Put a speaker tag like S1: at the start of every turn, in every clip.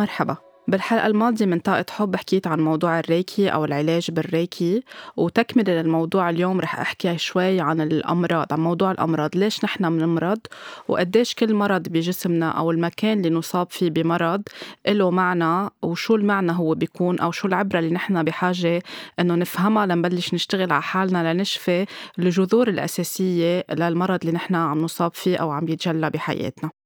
S1: مرحبا. بالحلقة الماضية من طاقة حب حكيت عن موضوع الريكي أو العلاج بالريكي وتكملة للموضوع اليوم رح أحكي شوي عن الأمراض عن موضوع الأمراض ليش نحن بنمرض وقديش كل مرض بجسمنا أو المكان اللي نصاب فيه بمرض له معنى وشو المعنى هو بيكون أو شو العبرة اللي نحن بحاجة إنه نفهمها لنبلش نشتغل على حالنا لنشفي الجذور الأساسية للمرض اللي نحن عم نصاب فيه أو عم يتجلى بحياتنا.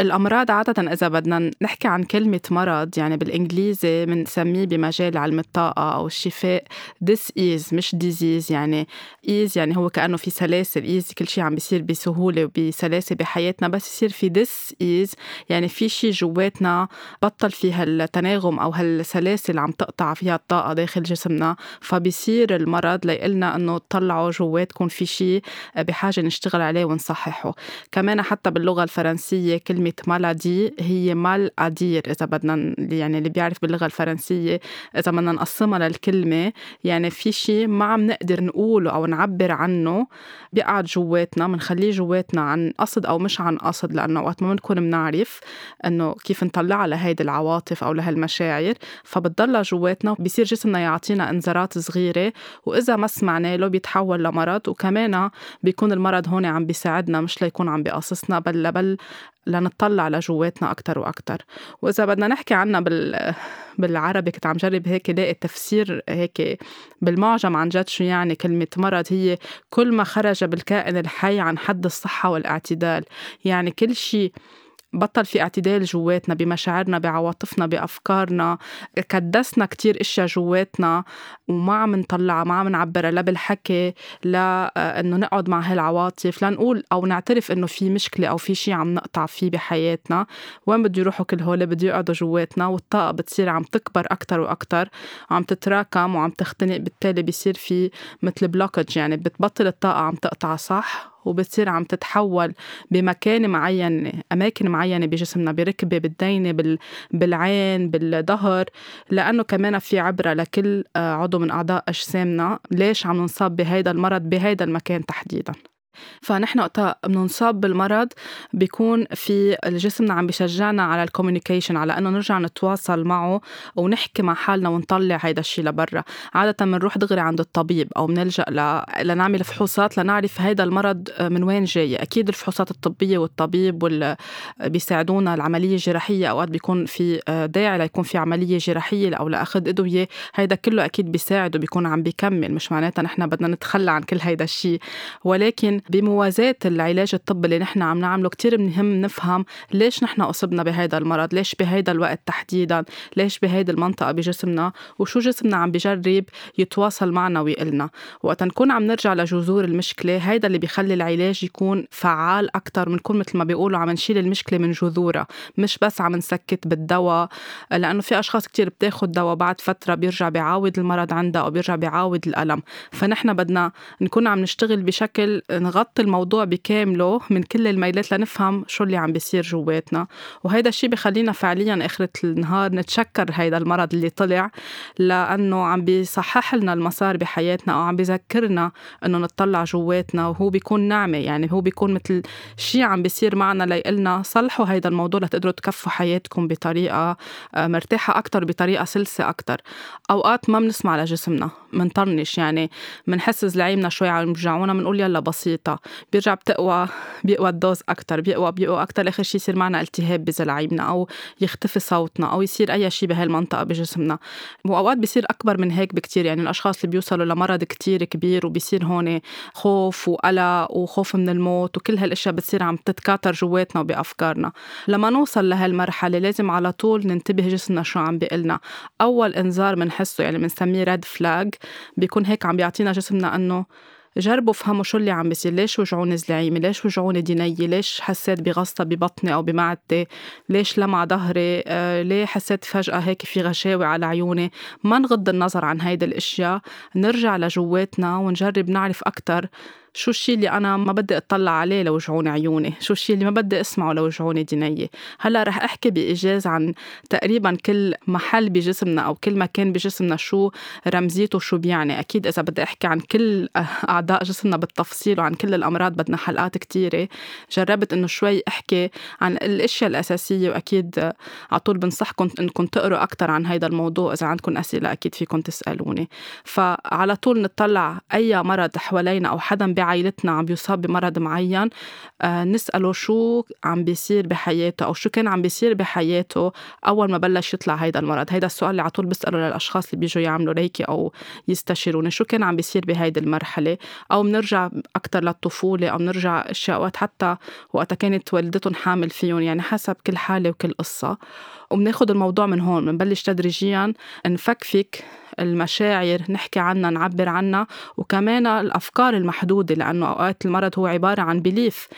S1: الأمراض عادة إذا بدنا نحكي عن كلمة مرض يعني بالإنجليزي بنسميه بمجال علم الطاقة أو الشفاء this is مش disease يعني is يعني هو كأنه في سلاسل is كل شيء عم بيصير بسهولة وبسلاسة بحياتنا بس يصير في this is يعني في شيء جواتنا بطل في هالتناغم أو هالسلاسل عم تقطع فيها الطاقة داخل جسمنا فبيصير المرض ليقلنا إنه طلعوا جواتكم في شيء بحاجة نشتغل عليه ونصححه. كمان حتى باللغة الفرنسية كلمة مالادي هي مال أدير إذا بدنا يعني اللي بيعرف باللغة الفرنسية إذا بدنا نقسمها للكلمة يعني في شيء ما عم نقدر نقوله أو نعبر عنه بيقعد جواتنا بنخليه جواتنا عن قصد أو مش عن قصد لأنه وقت ما بنكون بنعرف إنه كيف نطلعها لهيدي العواطف أو لهالمشاعر فبتضلها جواتنا وبصير جسمنا يعطينا إنذارات صغيرة وإذا ما سمعنا له بيتحول لمرض وكمان بيكون المرض هون عم بيساعدنا مش ليكون عم بيقصصنا بل بل لنطلع لجواتنا أكتر وأكتر. وإذا بدنا نحكي عنها بال بالعربي كنت عم جرب هيك لاقي تفسير هيك بالمعجم عن جد شو يعني كلمة مرض. هي كل ما خرج بالكائن الحي عن حد الصحة والاعتدال. يعني كل شيء بطل في اعتدال جواتنا بمشاعرنا بعواطفنا بأفكارنا. كدسنا كتير أشياء جواتنا وما عم نطلعها ما عم نعبرها لا بالحكي لا آه، إنه نقعد مع هالعواطف لنقول أو نعترف إنه في مشكلة أو في شيء عم نقطع فيه بحياتنا. وين بده يروحوا كل هول؟ بده يقعدوا جواتنا والطاقة بتصير عم تكبر أكثر وأكثر وعم تتراكم وعم تختنق بالتالي بيصير في مثل بلوكج يعني بتبطل الطاقة عم تقطع صح؟ وبتصير عم تتحول بمكان معين أماكن معينة بجسمنا بركبة بالدينة بالعين بالظهر. لأنه كمان في عبرة لكل آه، عضو من أعضاء أجسامنا ليش عم نصاب بهيدا المرض بهيدا المكان تحديداً؟ فنحن وقتها بننصاب بالمرض بيكون في جسمنا عم بيشجعنا على الكوميونيكيشن على إنه نرجع نتواصل معه ونحكي مع حالنا ونطلع هيدا الشيء لبرا. عادة بنروح دغري عند الطبيب أو بنلجأ ل... لنعمل فحوصات لنعرف هيدا المرض من وين جاي. أكيد الفحوصات الطبية والطبيب وال... بيساعدونا العملية الجراحية أوقات بيكون في داعي ليكون في عملية جراحية أو لأخذ ادويه هيدا كله أكيد بيساعد وبيكون عم بيكمل مش معناتها نحن بدنا نتخلى عن كل هيدا الشيء ولكن بموازاة العلاج الطبي اللي نحن عم نعمله. كتير مهم نفهم ليش نحن أصبنا بهيدا المرض ليش بهيدا الوقت تحديدا ليش بهيدي المنطقة بجسمنا وشو جسمنا عم بجرب يتواصل معنا ويقلنا. وقت نكون عم نرجع لجذور المشكلة هيدا اللي بيخلي العلاج يكون فعال أكتر بنكون مثل ما بيقولوا عم نشيل المشكلة من جذورها. مش بس عم نسكت بالدواء لأنه في أشخاص كتير بتاخد دواء بعد فترة بيرجع بيعاود المرض عندها أو بيرجع بيعاود الألم. فنحن بدنا نكون عم نشتغل بشكل نغطي الموضوع بكامله من كل الميلات لنفهم شو اللي عم بيصير جواتنا. وهيدا الشيء بخلينا فعليا آخرة النهار نتشكر هيدا المرض اللي طلع لأنه عم بيصحح لنا المسار بحياتنا أو عم بيذكرنا إنه نطلع جواتنا وهو بيكون نعمة يعني هو بيكون مثل شيء عم بيصير معنا ليقلنا صلحوا هيدا الموضوع لتقدروا تكفوا حياتكم بطريقة آه، مرتاحة أكتر بطريقة سلسة أكتر. أوقات ما بنسمع لجسمنا. منطنش يعني منحس زلعيمنا شوي عم يرجعونا بنقول يلا بسيطة. بيرجع بتقوى بيقوى الدوز أكتر بيقوى بيقوى أكتر. آخر شيء يصير معنا التهاب بزلاعيبنا أو يختفي صوتنا أو يصير أي شيء بهالمنطقة بجسمنا. وأوقات بيصير أكبر من هيك بكتير يعني الأشخاص اللي بيوصلوا لمرض كتير كبير وبيصير هون خوف وقلق وخوف من الموت وكل هالأشياء بتصير عم تتكاثر جواتنا وبأفكارنا. لما نوصل لهالمرحلة لازم على طول ننتبه جسمنا شو عم بيقلنا. أول إنذار بنحسه يعني بنسميه ريد فلاج بيكون هيك عم بيعطينا جسمنا إنه جربوا فهموا شو اللي عم بيصير. ليش وجعوني زلعيمي ليش وجعوني ديني ليش حسيت بغصة ببطني أو بمعدتي؟ ليش لمع ظهري؟ آه ليه حسيت فجأة هيك في غشاوة على عيوني؟ ما نغض النظر عن هيدي الأشياء نرجع لجواتنا ونجرب نعرف أكتر. شو الشيء اللي أنا ما بدي أطلع عليه لوجعوني عيوني؟ شو الشيء اللي ما بدي أسمعه لوجعوني دينيي هلأ رح أحكي بإيجاز عن تقريبا كل محل بجسمنا أو كل مكان بجسمنا شو رمزيته شو بيعني. أكيد إذا بدي أحكي عن كل أعضاء جسمنا بالتفصيل وعن كل الأمراض بدنا حلقات كتيرة. جربت إنه شوي أحكي عن الأشياء الأساسية وأكيد على طول بنصحكم إنكم تقروا أكثر عن هذا الموضوع إذا عندكم أسئلة أكيد فيكم تسألوني. فعلى طول نطلع أي مرض حوالينا أو حدا بعائلتنا عم بيصاب بمرض معين آه، نسأله شو عم بيصير بحياته أو شو كان عم بيصير بحياته أول ما بلش يطلع هيدا المرض. هيدا السؤال اللي على طول بسأله للأشخاص اللي بيجوا يعملوا ريكي أو يستشيروني. شو كان عم بيصير بهيدي المرحلة؟ أو بنرجع أكثر للطفولة أو بنرجع أشياء وقت حتى وقت كانت والدتهم حامل فيهم يعني حسب كل حالة وكل قصة. وبناخد الموضوع من هون بنبلش تدريجيا نفكفك المشاعر نحكي عنها نعبر عنها وكمان الأفكار المحدودة لأنه أوقات المرض هو عبارة عن بليف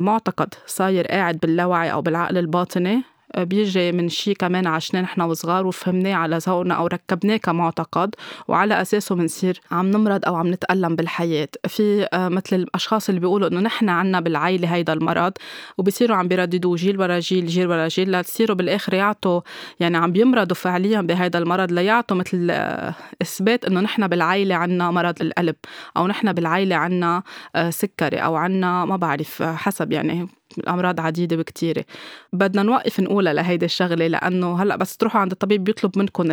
S1: معتقد صاير قاعد باللاوعي أو بالعقل الباطني. بيجي من شيء كمان عشناه نحن وصغار وفهمناه على ذوقنا أو ركبناه كمعتقد وعلى أساسه بنصير عم نمرض أو عم نتألم بالحياة. في آه، مثل الأشخاص اللي بيقولوا إنه نحن عنا بالعائله هيدا المرض وبصيروا عم بيرددوه جيل ورا جيل جيل ورا جيل لتصيروا بالآخر يعطوا يعني عم بيمرضوا فعليا بهيدا المرض ليعطوا مثل آه، إثبات إنه نحن بالعائله عنا مرض القلب أو نحن بالعائله عنا آه، سكري أو عنا ما بعرف حسب يعني الامراض عديدة وكتيره بدنا نوقف نقولها لهيدي الشغلة لأنه هلأ بس تروحوا عند الطبيب بيطلب منكم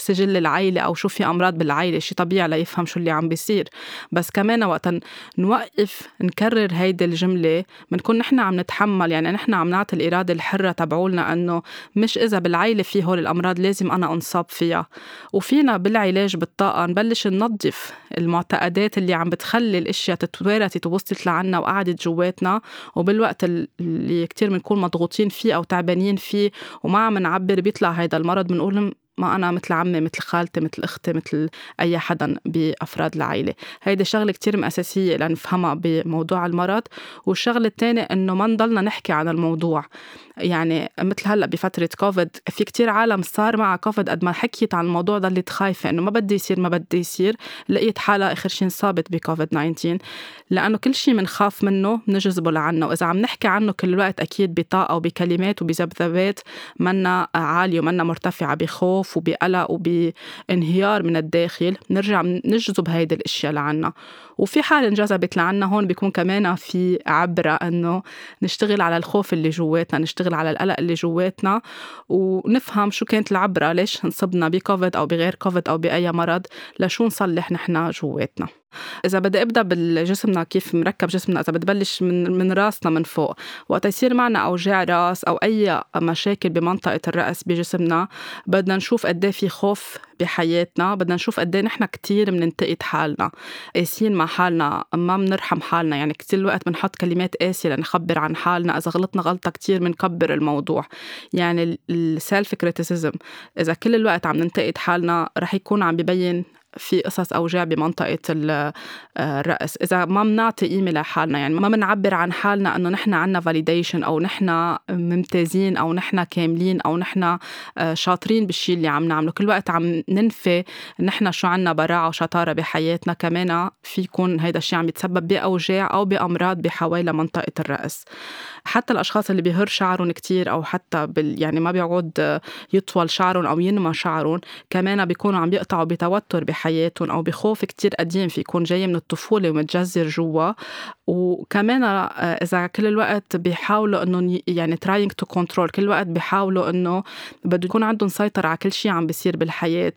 S1: سجل العيلة أو شو في أمراض بالعيلة شي طبيعي ليفهم شو اللي عم بيصير. بس كمان وقت نوقف نكرر هيدي الجملة بنكون نحن عم نتحمل يعني نحن عم نعطي الإرادة الحرة تبعولنا أنه مش إذا بالعيلة في هول الأمراض لازم أنا أنصاب فيها. وفينا بالعلاج بالطاقة نبلش ننظف المعتقدات اللي عم بتخلي الأشياء تتوارثت ووصلت لعنا وقعدت جواتنا. وبالوقت اللي كتير بنكون مضغوطين فيه أو تعبانين فيه وما عم نعبر بيطلع هيدا المرض بنقول ما أنا مثل عمي مثل خالتي مثل أختي مثل أي حدا بأفراد العائلة. هيدي شغلة كتير أساسية لنفهمها بموضوع المرض. والشغلة الثانية إنه ما نضلنا نحكي عن الموضوع. يعني مثل هلأ بفترة كوفيد في كتير عالم صار معها كوفيد قد ما حكيت عن الموضوع ضلت خايفة إنه ما بدي يصير ما بدي يصير. لقيت حالها آخر شيء انصابت بكوفيد 19 لأنه كل شيء بنخاف منه بنجذبه لعنه. وإذا عم نحكي عنه كل الوقت أكيد بطاقة وبكلمات وبذبذبات منا عالية ومنا مرتفعة بخوف. وبقلق وبانهيار من الداخل بنرجع نجذب هيدي الأشياء لعنا. وفي حال انجذبت لعنا هون بيكون كمان في عبرة إنه نشتغل على الخوف اللي جواتنا نشتغل على القلق اللي جواتنا ونفهم شو كانت العبرة ليش انصبنا بكوفيد أو بغير كوفيد أو بأي مرض لشو نصلح نحن جواتنا. إذا بدي أبدأ بالجسمنا كيف مركب جسمنا إذا بدي من من راسنا من فوق وقت يصير معنا أوجاع راس أو أي مشاكل بمنطقة الرأس بجسمنا بدنا نشوف قد إيه في خوف بحياتنا بدنا نشوف قد إيه نحن كثير بننتقد حالنا قاسيين مع حالنا ما بنرحم حالنا يعني كثير الوقت بنحط كلمات قاسية لنخبر عن حالنا إذا غلطنا غلطة كثير بنكبر الموضوع. يعني ال self criticism إذا كل الوقت عم ننتقد حالنا رح يكون عم ببين في قصص أوجاع بمنطقة آه، الرأس. إذا ما بنعطي قيمة لحالنا يعني ما بنعبر عن حالنا إنه نحن عنا validation أو نحن ممتازين أو نحن كاملين أو نحن آه، شاطرين بالشيء اللي عم نعمله. كل وقت عم ننفي نحن شو عنا براعه وشطارة بحياتنا كمان في يكون هيدا الشيء عم يتسبب بأوجاع أو بأمراض بحوالي منطقة الرأس. حتى الأشخاص اللي بيهر شعرهم كتير أو حتى بال يعني ما بيعود يطول شعرهم أو ينمى شعرهم كمان بيكونوا عم يقطعوا بتوتر بحياتهم. أو بخوف كتير قديم في يكون جاي من الطفولة ومتجذر جوا. وكمان آه، إذا كل الوقت بيحاولوا انه يعني trying to control كل الوقت بيحاولوا إنه بده يكون عندهم سيطرة على كل شيء عم بيصير بالحياة.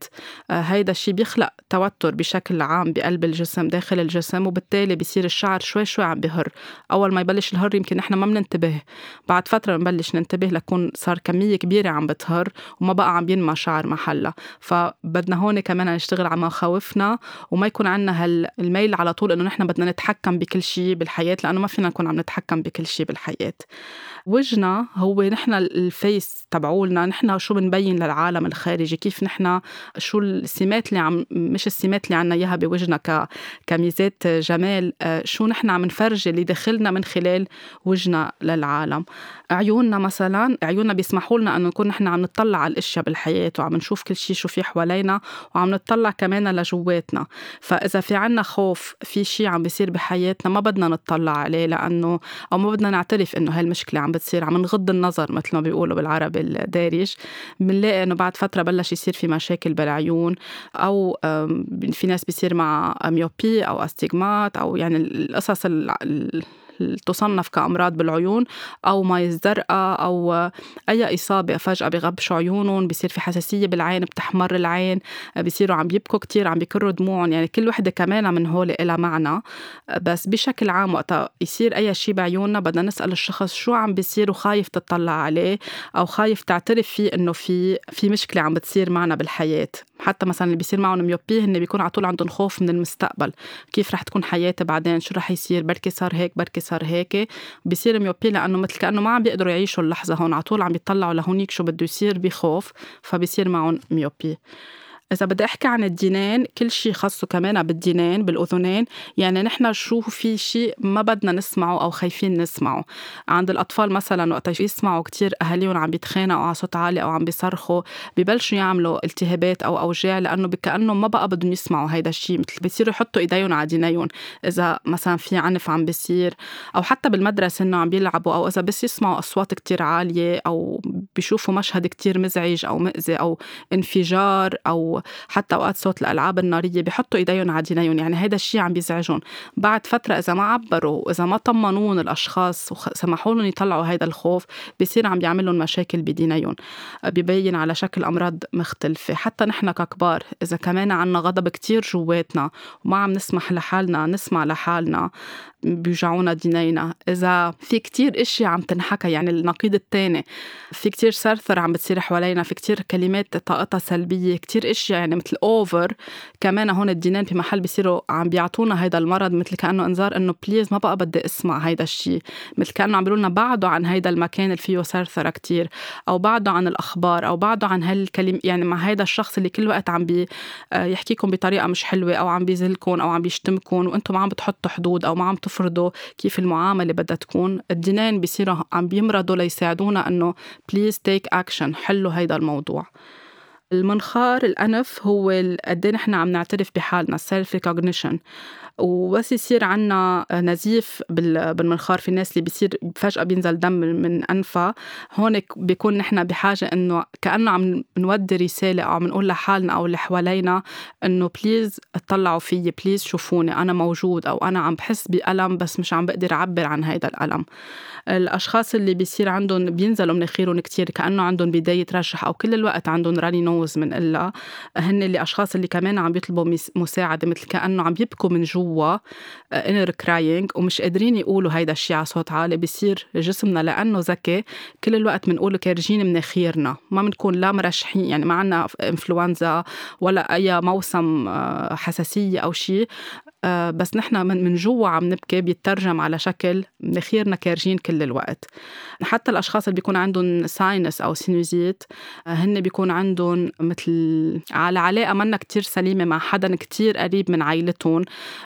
S1: آه، هيدا الشيء بيخلق توتر بشكل عام بقلب الجسم داخل الجسم وبالتالي بيصير الشعر شوي شوي عم بهر. أول ما يبلش الهر يمكن نحن ما بننتبه بعد فترة بنبلش ننتبه لكون صار كمية كبيرة عم بتهر وما بقى عم ينمى شعر محلها. فبدنا هون كمان نشتغل على مخاوفنا وما يكون عندنا هالميل على طول إنه نحن بدنا نتحكم بكل شيء بالحياة لأنه ما فينا نكون عم نتحكم بكل شيء بالحياة. وجهنا هو نحن الفيس تبعولنا نحن شو بنبين للعالم الخارجي كيف نحن شو السمات اللي عم مش السمات اللي عنا إياها بوجهنا ك كميزات جمال آه، شو نحن عم نفرجي اللي داخلنا من خلال وجهنا للعالم. عيوننا مثلا عيوننا بيسمحوا لنا إنه نكون نحن عم نطلع على الأشياء بالحياة وعم نشوف كل شيء شو في حوالينا وعم نطلع كمان كمان لجواتنا. فإذا في عنا خوف في شيء عم بيصير بحياتنا ما بدنا نطلع عليه لأنه أو ما بدنا نعترف إنه هاي المشكلة عم بتصير عم نغض النظر مثل ما بيقولوا بالعربي الدارج. بنلاقي إنه بعد فترة بلش يصير في مشاكل بالعيون أو في ناس بيصير مع myopie أو astigmate أو يعني القصص تصنف كأمراض بالعيون أو مي الزرقاء أو أي إصابة فجأة بغبشوا عيونهم بصير في حساسية بالعين بتحمر العين بصيروا عم يبكوا كتير عم بيكروا دموعهم يعني كل وحدة كمان من هول إلها معنى بس بشكل عام وقت يصير أي شيء بعيوننا بدنا نسأل الشخص شو عم بيصير وخايف تطلع عليه أو خايف تعترف فيه إنه في في مشكلة عم بتصير معنا بالحياة. حتى مثلا اللي بيصير معهم myopia هن بيكون على طول عندهم خوف من المستقبل. كيف رح تكون حياتي بعدين؟ شو رح يصير؟ بركي صار هيك بركي صار هيك. بيصير myopia لأنه مثل كأنه ما عم بيقدروا يعيشوا اللحظة هون. على طول عم بيطلعوا لهونيك شو بده يصير بخوف فبيصير معهم myopia إذا بدي أحكي عن الدينين كل شيء خاصه كمان بالدينين بالأذنين يعني نحن شو في شيء ما بدنا نسمعه أو خايفين نسمعه. عند الأطفال مثلا وقت يسمعوا كتير أهاليهم عم بيتخانقوا على صوت عالي أو عم بيصرخوا ببلشوا يعملوا التهابات أو أوجاع لأنه كأنه ما بقى بدهم يسمعوا هيدا الشيء مثل بيصيروا يحطوا إيديهم على دينيهم إذا مثلا في عنف عم بيصير أو حتى بالمدرسة إنه عم بيلعبوا أو إذا بس يسمعوا أصوات كتير عالية أو بيشوفوا مشهد كتير مزعج أو مؤذي أو انفجار أو حتى اوقات صوت الألعاب النارية بحطوا إيديهم على دينيهم يعني هذا الشيء عم بيزعجهم. بعد فترة إذا ما عبروا وإذا ما طمنون الأشخاص وسمحوا لهم يطلعوا هذا الخوف بصير عم بيعمل لهم مشاكل بدينيهم ببين على شكل أمراض مختلفة. حتى نحن ككبار إذا كمان عنا غضب كتير جواتنا وما عم نسمح لحالنا نسمع لحالنا بيوجعونا دينينا. إذا في كتير إشي عم تنحكى يعني النقيض التاني في كتير ثرثرة عم بتصير حوالينا في كتير كلمات طاقتها سلبية كتير إشي يعني مثل أوفر كمان هون الدينين في محل بيصيروا عم بيعطونا هيدا المرض مثل كأنه إنذار إنه please ما بقى بدي أسمع هيدا الشي. مثل كأنه عم بيقولوا بعدوا عن هيدا المكان اللي فيه ثرثرة كتير أو بعدوا عن الأخبار أو بعدوا عن هالكلمة يعني مع هيدا الشخص اللي كل وقت عم بي آه، بطريقة مش حلوة أو عم بيذلكم أو عم بيشتمكم وأنتم ما عم بتحطوا حدود أو ما عم تفرضوا كيف المعاملة بدها تكون. الدينين بيصيروا عم بيمرضوا ليساعدونا إنه please take action حلوا هيدا الموضوع. المنخار الأنف هو قد إيه نحن عم نعترف بحالنا ال self recognition وبس يصير عنا نزيف بالمنخار. في الناس اللي بيصير فجأة بينزل دم من أنفها هون بيكون نحن بحاجة إنه كأنه عم نودي رسالة أو عم نقول لحالنا أو اللي حوالينا إنه please اطلعوا فيي please شوفوني أنا موجود أو أنا عم بحس بألم بس مش عم بقدر أعبر عن هيدا الألم. الأشخاص اللي بيصير عندهم بينزلوا مناخيرهم كتير كأنه عندهم بداية رشح أو كل الوقت عندهم runny nose من إلا. هن اللي أشخاص اللي كمان عم بيطلبوا مساعدة مثل كأنه عم يبكوا من جوا. جوا inner crying ومش قادرين يقولوا هيدا الشيء على صوت عالي بصير جسمنا لأنه ذكي كل الوقت بنقول كارجين مناخيرنا ما بنكون لا مرشحين يعني ما عنا إنفلونزا ولا أي موسم آه، حساسية أو شيء آه، بس نحن من, من جوا عم نبكي بيترجم على شكل مناخيرنا كارجين كل الوقت. حتى الأشخاص اللي بيكون عندهم sinus أو sinusite آه، هن بيكون عندهم مثل على علاقة منا كتير سليمة مع حدا كتير قريب من عائلتهم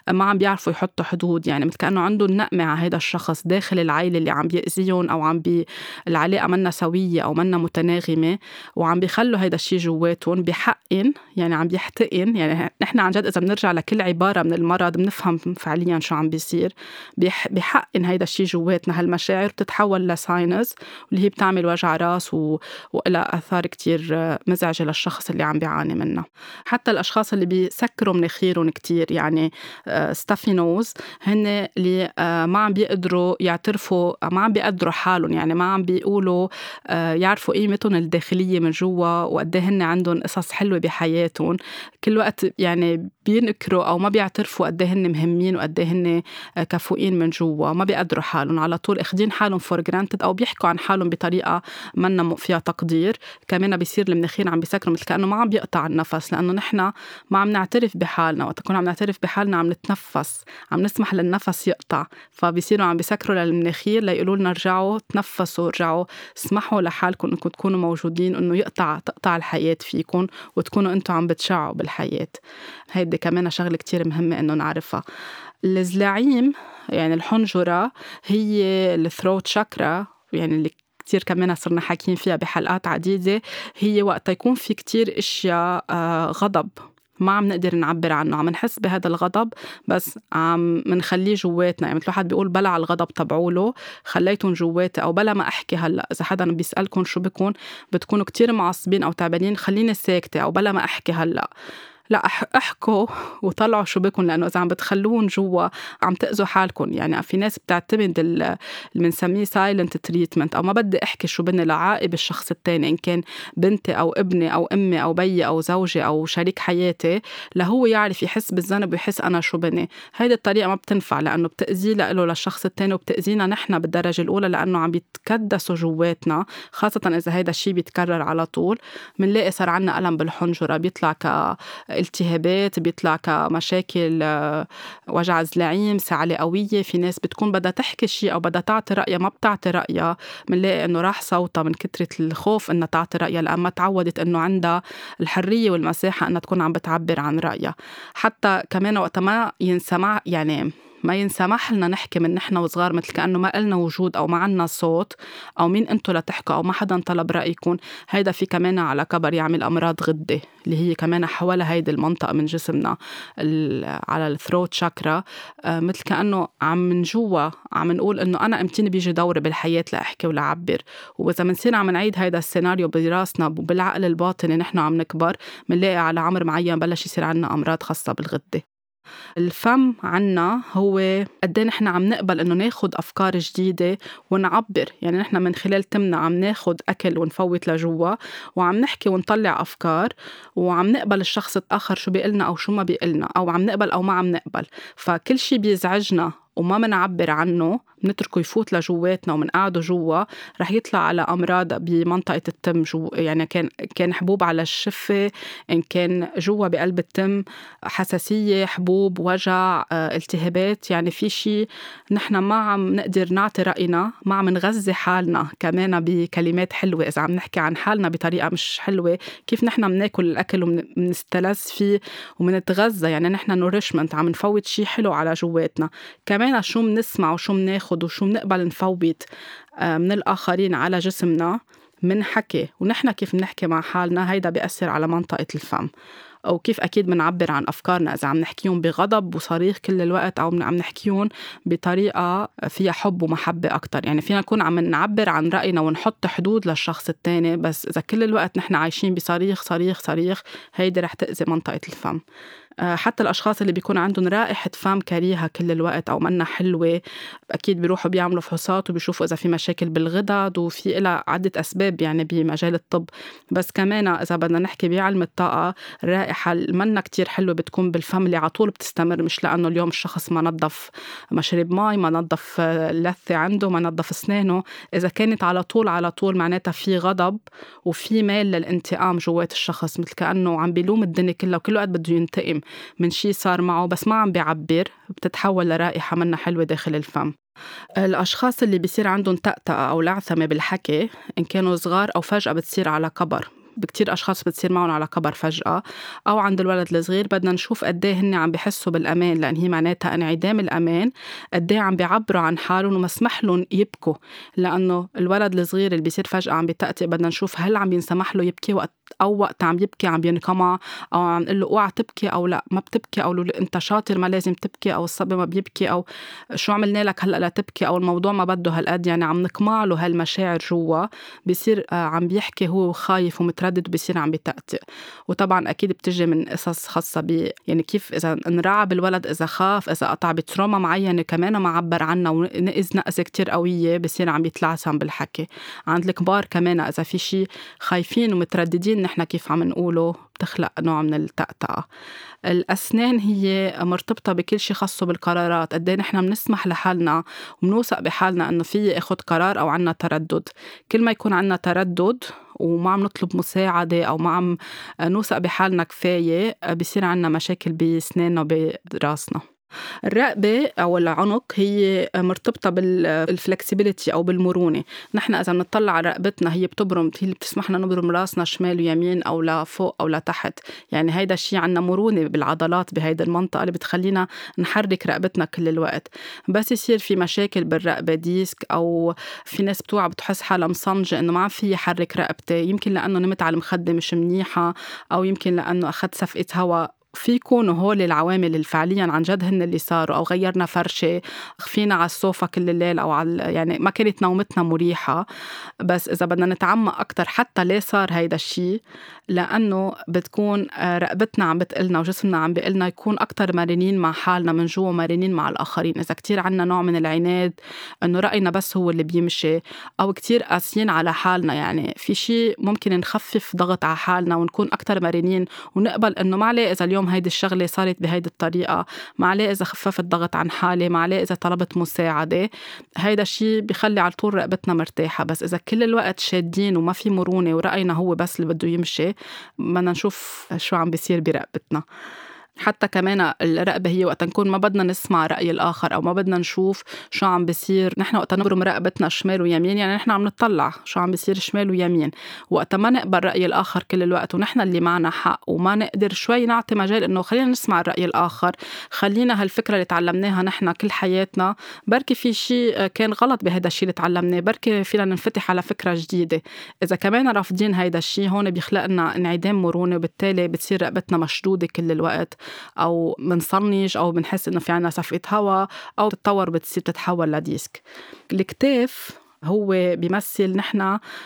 S1: آه، ما عم بيعرفوا يحطوا حدود. يعني مثل كأنه عندهم نقمة على هذا الشخص داخل العائلة اللي عم بيأذيهم أو عم بي العلاقة منا سوية أو منا متناغمة وعم بيخلوا هذا الشيء جواتهم بحقن يعني عم بيحتقن. يعني نحن عن جد إذا بنرجع لكل عبارة من المرض المرض بنفهم فعليا شو عم بيصير. بحقن هيدا الشيء جواتنا. هالمشاعر بتتحول ل sinus واللي هي بتعمل وجع راس و... وإلها آثار كتير مزعجة للشخص اللي عم بيعاني منها. حتى الأشخاص اللي بيسكروا مناخيرهم كتير يعني stuffy nose آه، هن اللي آه، ما عم بيقدروا يعترفوا ما عم بيقدروا حالهم. يعني ما عم بيقولوا آه، يعرفوا قيمتهم الداخلية من جوا وقد إيه هن عندهم قصص حلوة بحياتهم. كل وقت يعني بينكروا أو ما بيعترفوا قد إيه هن مهمين وقد إيه هن كفؤين من جوا. ما بيقدروا حالهم. على طول أخذين حالهم for granted أو بيحكوا عن حالهم بطريقة منا فيها تقدير. كمان بيصير المناخير عم بيسكروا مثل كأنه ما عم بيقطع النفس لأنه نحن ما عم نعترف بحالنا. وقت عم نعترف بحالنا عم نتنفس عم نسمح للنفس يقطع. فبيصيروا عم بيسكروا للمناخير ليقولوا لنا رجعوا تنفسوا رجعوا اسمحوا لحالكم إنكم تكونوا موجودين إنه يقطع تقطع الحياة فيكم وتكونوا أنتم عم بتشعوا بالحياة. هيدي كمان شغلة كتير مهمة إنه نعرفها. الزلاعيم يعني الحنجرة هي الثروت شاكرا يعني اللي كتير كمان صرنا حاكيين فيها بحلقات عديدة. هي وقت يكون في كتير أشياء آه، غضب. ما عم نقدر نعبر عنه. عم نحس بهذا الغضب بس عم منخليه جواتنا. يعني مثل واحد بيقول بلع الغضب تبعوله خليتهم جواتي. أو بلا ما أحكي هلأ إذا حدا بيسألكم شو بكون بتكونوا كتير معصبين أو تعبانين خليني ساكتة. أو بلا ما أحكي هلأ. لا أحكوا وطلعوا شو بكم لأنه إذا عم بتخلوهم جوا عم تأذوا حالكم يعني في ناس بتعتمد اللي بنسميه silent treatment أو ما بدي أحكي شو بني لعاقب الشخص الثاني إن كان بنتي أو ابني أو أمي أو بيي أو زوجي أو شريك حياتي لهو يعرف يحس بالذنب ويحس أنا شو بني. هيدي الطريقة ما بتنفع لأنه بتاذيه له للشخص الثاني وبتأذينا نحن بالدرجة الأولى لأنه عم بيتكدسوا جواتنا خاصة إذا هيدا الشيء بيتكرر على طول. بنلاقي صار عنا ألم بالحنجرة بيطلع ك التهابات بيطلع كمشاكل آه، وجع زلعيم سعلة قوية. في ناس بتكون بدها تحكي شيء أو بدها تعطي رأيها ما بتعطي رأيها. بنلاقي إنه راح صوتها من كترة الخوف إنها تعطي رأيها لأن ما تعودت إنه عندها الحرية والمساحة إنها تكون عم بتعبر عن رأيها. حتى كمان وقت ما ينسمع يعني ما ينسمح لنا نحكي من نحن وصغار مثل كأنه ما إلنا وجود أو ما عنا صوت أو مين أنتوا لتحكوا أو ما حدا طلب رأيكم هيدا في كمان على كبر يعمل أمراض غدة اللي هي كمان حول هيدي المنطقة من جسمنا على الثروت شاكرا آه، مثل كأنه عم من جوا عم نقول إنه أنا أمتين بيجي دوري بالحياة لأحكي ولعبر وإذا بنصير عم نعيد هيدا السيناريو براسنا وبالعقل الباطني نحن عم نكبر بنلاقي على عمر معين بلش يصير عنا أمراض خاصة بالغدة. الفم عنا هو قد إيه نحن عم نقبل إنه ناخد أفكار جديدة ونعبر. يعني نحن من خلال تمنا عم ناخد أكل ونفوت لجوا وعم نحكي ونطلع أفكار وعم نقبل الشخص الآخر شو بيقلنا أو شو ما بيقلنا أو عم نقبل أو ما عم نقبل. فكل شيء بيزعجنا وما منعبر عنه بنتركه يفوت لجواتنا ومنقعده جوا رح يطلع على أمراض بمنطقة التم جو يعني كان كان حبوب على الشفة إن كان جوا بقلب التم حساسية حبوب وجع آه، التهابات يعني في شيء نحن ما عم نقدر نعطي رأينا ما عم نغذي حالنا كمان بكلمات حلوة. إذا عم نحكي عن حالنا بطريقة مش حلوة كيف نحن بناكل الأكل وبنستلذ فيه وبنتغذى يعني نحن نورشمنت عم نفوت شيء حلو على جواتنا. كمان شو بنسمع وشو بناخد وشو بنقبل نفوت آه، من الآخرين على جسمنا من حكي ونحن كيف بنحكي مع حالنا هيدا بيأثر على منطقة الفم. أو كيف أكيد بنعبر عن أفكارنا إذا عم نحكيهم بغضب وصريخ كل الوقت أو عم نحكيهم بطريقة فيها حب ومحبة أكتر. يعني فينا نكون عم نعبر عن رأينا ونحط حدود للشخص التاني بس إذا كل الوقت نحن عايشين بصريخ صريخ صريخ هيدي رح تأذي منطقة الفم. حتى الأشخاص اللي بيكون عندهم رائحة فم كريهة كل الوقت أو منا حلوة أكيد بيروحوا بيعملوا فحوصات وبيشوفوا إذا في مشاكل بالغدد وفي لها عدة أسباب يعني بمجال الطب. بس كمان إذا بدنا نحكي بعلم الطاقة الرائحة منا كتير حلوة بتكون بالفم اللي على طول بتستمر مش لأنه اليوم الشخص ما نظف مشرب مي ما نظف اللثة عنده ما نظف أسنانه. إذا كانت على طول على طول معناتها في غضب وفي ميل للانتقام جوات الشخص مثل كأنه عم بيلوم الدنيا كلها وكل وقت بده ينتقم. من شيء صار معه بس ما عم بيعبر بتتحول لرائحة منا حلوة داخل الفم. الأشخاص اللي بيصير عندهم تأتأة أو لعثمة بالحكي إن كانوا صغار أو فجأة بتصير على كبر. بكتير أشخاص بتصير معهم على كبر فجأة أو عند الولد الصغير بدنا نشوف قد إيه هن عم بحسوا بالأمان لأن هي معناتها انعدام الأمان قد إيه عم بيعبروا عن حالهم ومسمح لهم يبكوا. لأنه الولد الصغير اللي بيصير فجأة عم بيتأتئ بدنا نشوف هل عم ينسمح له يبكي وقت أو وقت عم يبكي عم بينقمع أو عم نقول له اوعى تبكي أو لا ما بتبكي أو أنت شاطر ما لازم تبكي أو الصبي ما بيبكي أو شو عملنا لك هلأ لا تبكي أو الموضوع ما بده هالقد يعني عم نقمع له هالمشاعر جوا. بيصير آه، عم بيحكي هو خايف ومتردد بيصير عم بيتأتئ وطبعا أكيد بتجي من قصص خاصة ب يعني كيف إذا انرعب الولد إذا خاف إذا قطع بتروما معينة كمان ما عبر عنها ونقز نقزة كتير قوية بصير عم يتلعثم بالحكي. عند الكبار كمان إذا في شيء خايفين ومترددين نحن كيف عم نقوله؟ بتخلق نوع من التأتأة الأسنان هي مرتبطة بكل شيء خاصه بالقرارات قد إيه نحن بنسمح لحالنا وبنوثق بحالنا إنه في أخذ قرار أو عنا تردد. كل ما يكون عنا تردد وما عم نطلب مساعدة أو ما عم نوثق بحالنا كفاية بصير عنا مشاكل بسناننا وبراسنا. الرقبة أو العنق هي مرتبطة بالفلكسبيليتي أو بالمرونة. نحن إذا بنطلع على رقبتنا هي بتبرم هي اللي بتسمح لنا نبرم راسنا شمال ويمين أو لفوق أو لتحت يعني هيدا الشيء عنا مرونة بالعضلات بهيدي المنطقة اللي بتخلينا نحرك رقبتنا كل الوقت. بس يصير في مشاكل بالرقبة ديسك أو في ناس بتوعى بتحس حالها مصنجة إنه ما عم في حرك رقبتي. يمكن لأنه نمت على المخدة مش منيحة أو يمكن لأنه أخذت صفقة هواء في يكونوا هول العوامل اللي فعليا عن جد هن اللي صاروا أو غيرنا فرشة خفينا على الصوفة كل الليل أو على يعني ما كانت نومتنا مريحة. بس إذا بدنا نتعمق أكثر حتى ليه صار هيدا الشيء لأنه بتكون آه، رقبتنا عم بتقلنا وجسمنا عم بيقلنا يكون أكثر مرنين مع حالنا من جوا مرنين مع الآخرين. إذا كتير عنا نوع من العناد إنه رأينا بس هو اللي بيمشي أو كتير قاسيين على حالنا. يعني في شيء ممكن نخفف ضغط على حالنا ونكون أكثر مرنين ونقبل إنه ما عليه إذا اليوم هيدي الشغلة صارت بهيدي الطريقة. ما عليه إذا خففت ضغط عن حالي ما عليه إذا طلبت مساعدة. هيدا الشيء بخلي على طول رقبتنا مرتاحة. بس إذا كل الوقت شادين وما في مرونة ورأينا هو بس اللي بده يمشي بدنا نشوف شو عم بيصير برقبتنا. حتى كمان الرقبة هي وقت نكون ما بدنا نسمع رأي الآخر أو ما بدنا نشوف شو عم بيصير. نحن وقت نبرم رقبتنا شمال ويمين يعني نحن عم نطلع شو عم بيصير شمال ويمين. وقت ما نقبل رأي الآخر كل الوقت ونحن اللي معنا حق وما نقدر شوي نعطي مجال إنه خلينا نسمع الرأي الآخر خلينا هالفكرة اللي تعلمناها نحن كل حياتنا. بركي في شيء كان غلط بهذا الشيء اللي تعلمناه بركي فينا ننفتح على فكرة جديدة. إذا كمان رافضين هيدا الشيء هون بيخلق لنا انعدام مرونة وبالتالي بتصير رقبتنا مشدودة كل الوقت. أو بنصنج أو بنحس إنه في عنا صفقة هواء أو تتطور بتصير تتحول لديسك. الكتاف هو بيمثل نحن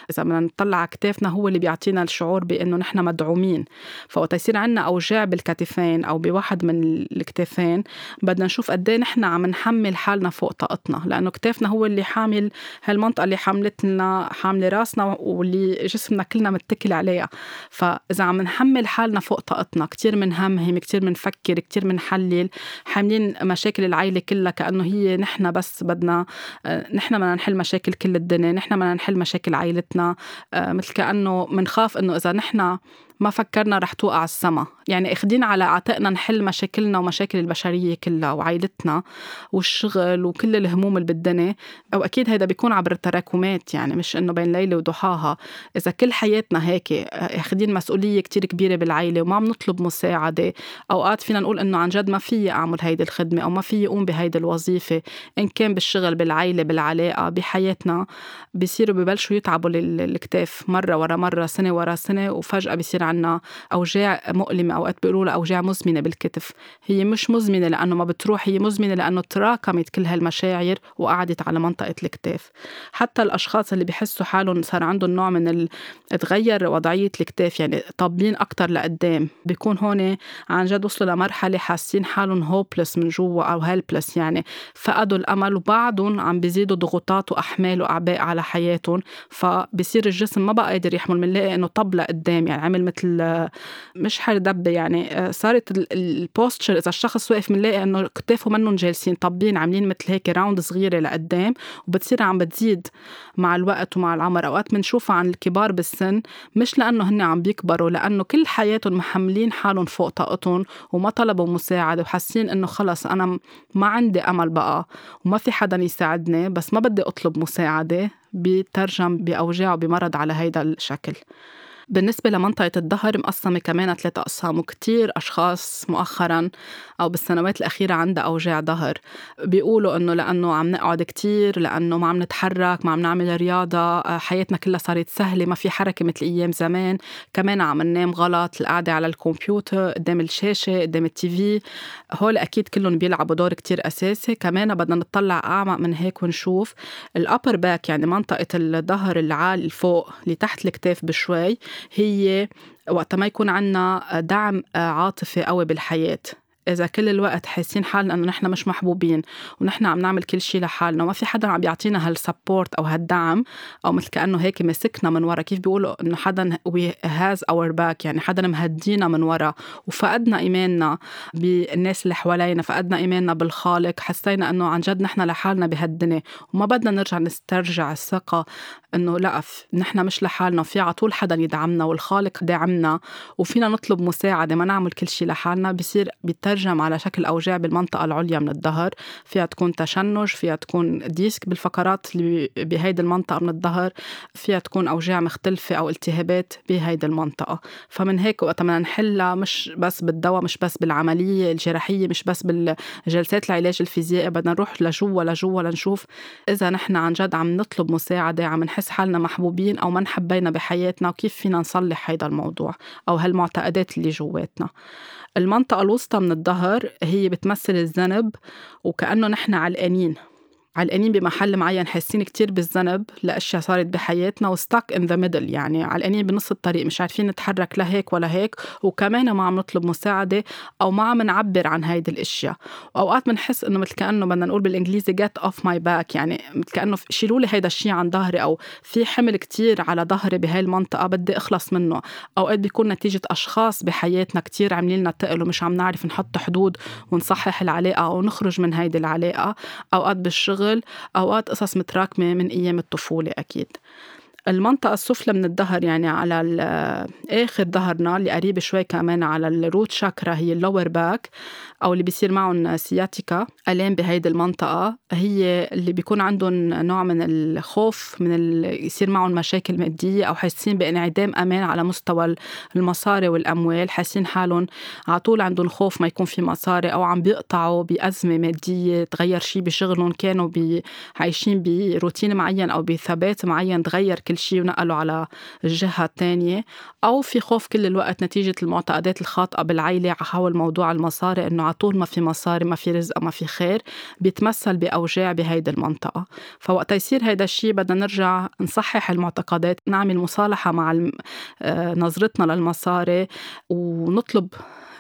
S1: إذا بدنا نطلع على كتافنا هو اللي بيعطينا الشعور بإنه نحن مدعومين. فوقت يصير عندنا أوجاع بالكتفين أو بواحد من الكتافين بدنا نشوف قد إيه نحن عم نحمل حالنا فوق طاقتنا. لأنه كتافنا هو اللي حامل هالمنطقة اللي حملت لنا حاملة راسنا واللي جسمنا كلنا متكل عليها. فإذا عم نحمل حالنا فوق طاقتنا كثير بنهمهم كثير بنفكر كثير بنحلل حاملين مشاكل العائله كلها كأنه هي نحن بس بدنا آه، نحن بدنا نحل مشاكل كل الدنيا نحن بدنا نحل مشاكل عائلتنا آه، مثل كأنه منخاف إنه إذا نحن ما فكرنا رح توقع السما. يعني أخدين على عاتقنا نحل مشاكلنا ومشاكل البشرية كلها وعائلتنا والشغل وكل الهموم اللي بالدنيا أو أكيد هيدا بيكون عبر التراكمات يعني مش إنه بين ليلة وضحاها. إذا كل حياتنا هيك أخدين مسؤولية كتير كبيرة بالعائلة وما عم نطلب مساعدة. أوقات فينا نقول إنه عن جد ما في أعمل هيدي الخدمة أو ما في أقوم بهيدي الوظيفة. إن كان بالشغل بالعائلة بالعلاقة بحياتنا بيصيروا ببلشوا يتعبوا الكتاف مرة ورا مرة سنة ورا سنة وفجأة بيصير عنا أوجاع مؤلمة أوقات بيقولوا لها أوجاع مزمنة بالكتف. هي مش مزمنة لأنه ما بتروح هي مزمنة لأنه تراكمت كل هالمشاعر وقعدت على منطقة الكتاف. حتى الأشخاص اللي بيحسوا حالهم صار عندهم نوع من ال... تغير وضعية الكتاف يعني طابين أكتر لقدام. بيكون هون عن جد وصلوا لمرحلة حاسين حالهم hopeless من جوا أو helpless يعني. فقدوا الأمل وبعدهم عم بيزيدوا ضغوطات وأحمال وأعباء على حياتهم. فبصير الجسم ما بقى قادر يحمل بنلاقي إنه طب لقدام يعني عمل مثل مش حردبة يعني آه، صارت ال posture إذا الشخص واقف بنلاقي إنه كتافه منهم جالسين طابين عاملين مثل هيك round صغيرة لقدام وبتصير عم بتزيد مع الوقت ومع العمر. أوقات بنشوفها عن الكبار بالسن مش لأنه هن عم بيكبروا لأنه كل حياتهم محملين حالهم فوق طاقتهم وما طلبوا مساعدة وحاسين إنه خلص أنا ما عندي أمل بقى وما في حدا يساعدني بس ما بدي أطلب مساعدة بيترجم بأوجاع وبمرض على هيدا الشكل. بالنسبة لمنطقة الظهر مقسمة كمان ثلاث أقسام وكتير أشخاص مؤخرا أو بالسنوات الأخيرة عندها أوجاع ظهر بيقولوا إنه لأنه عم نقعد كتير لأنه ما عم نتحرك ما عم نعمل رياضة آه، حياتنا كلها صارت سهلة ما في حركة مثل أيام زمان. كمان عم ننام غلط القعدة على الكمبيوتر قدام الشاشة قدام التي في. هول أكيد كلهم بيلعبوا دور كتير أساسي. كمان بدنا نطلع أعمق من هيك ونشوف ال upper back يعني منطقة الظهر العالي فوق اللي تحت الكتاف بشوي. هي وقت ما يكون عنا دعم عاطفي قوي بالحياة. إذا كل الوقت حاسين حالنا إنه نحن مش محبوبين ونحن عم نعمل كل شيء لحالنا وما في حدا عم بيعطينا هال support أو هالدعم أو مثل كأنه هيك مسكنا من ورا. كيف بيقولوا إنه حدا who has our back يعني حدا مهدينا من ورا وفقدنا إيماننا بالناس اللي حوالينا فقدنا إيماننا بالخالق حسينا إنه عن جد نحن لحالنا بهالدنيا وما بدنا نرجع نسترجع الثقة إنه لا نحن مش لحالنا. في على طول حدا يدعمنا والخالق داعمنا وفينا نطلب مساعدة ما نعمل كل شيء لحالنا بصير بيتر بتترجم على شكل أوجاع بالمنطقة العليا من الظهر. فيها تكون تشنج فيها تكون ديسك بالفقرات اللي بهيدي المنطقة من الظهر. فيها تكون أوجاع مختلفة أو التهابات بهيدي المنطقة. فمن هيك وقت بدنا نحلها مش بس بالدواء مش بس بالعملية الجراحية مش بس بالجلسات العلاج الفيزيائي بدنا نروح لجوا لجوا لنشوف إذا نحن عن جد عم نطلب مساعدة عم نحس حالنا محبوبين أو ما نحبينا بحياتنا وكيف فينا نصلح هيدا الموضوع أو هالمعتقدات اللي جواتنا. المنطقة الوسطى من الظهر هي بتمثل الذنب وكأنه نحن علقانين. علقانين بمحل معين حاسين كتير بالذنب لأشياء صارت بحياتنا و stuck in the middle يعني علقانين بنص الطريق مش عارفين نتحرك لهيك ولا هيك وكمان ما عم نطلب مساعدة أو ما عم نعبر عن هيدي الأشياء. وأوقات بنحس إنه مثل كأنه بدنا نقول بالإنجليزي get off my back يعني مثل كأنه شيلوا لي هيدا الشيء عن ظهري أو في حمل كتير على ظهري بهاي المنطقة بدي أخلص منه. أوقات بيكون نتيجة أشخاص بحياتنا كتير عاملين لنا تقل ومش عم نعرف نحط حدود ونصحح العلاقة أو نخرج من هيدي العلاقة. أوقات بالشغل الشغل أوقات قصص متراكمة من أيام الطفولة أكيد. المنطقة السفلى من الظهر يعني على آخر ظهرنا اللي قريبة شوي كمان على ال root chakra هي ال lower back أو اللي بيصير معهم سياتيكا ألام بهيدي المنطقة هي اللي بيكون عندهم نوع من الخوف من ال... يصير معهم مشاكل مادية أو حاسين بانعدام أمان على مستوى المصاري والأموال حاسين حالهم على طول عندهم خوف ما يكون في مصاري أو عم بيقطعوا بأزمة مادية تغير شيء بشغلهم كانوا. عايشين بروتين معين أو بثبات معين تغير كل شيء ونقلوا على الجهة الثانية أو في خوف كل الوقت نتيجة المعتقدات الخاطئة بالعيلة حول موضوع المصاري إنه على طول ما في مصاري ما في رزق ما في خير بيتمثل بأوجاع بهيدي المنطقة. فوقت يصير هيدا الشيء بدنا نرجع نصحح المعتقدات نعمل مصالحة مع آه، نظرتنا للمصاري ونطلب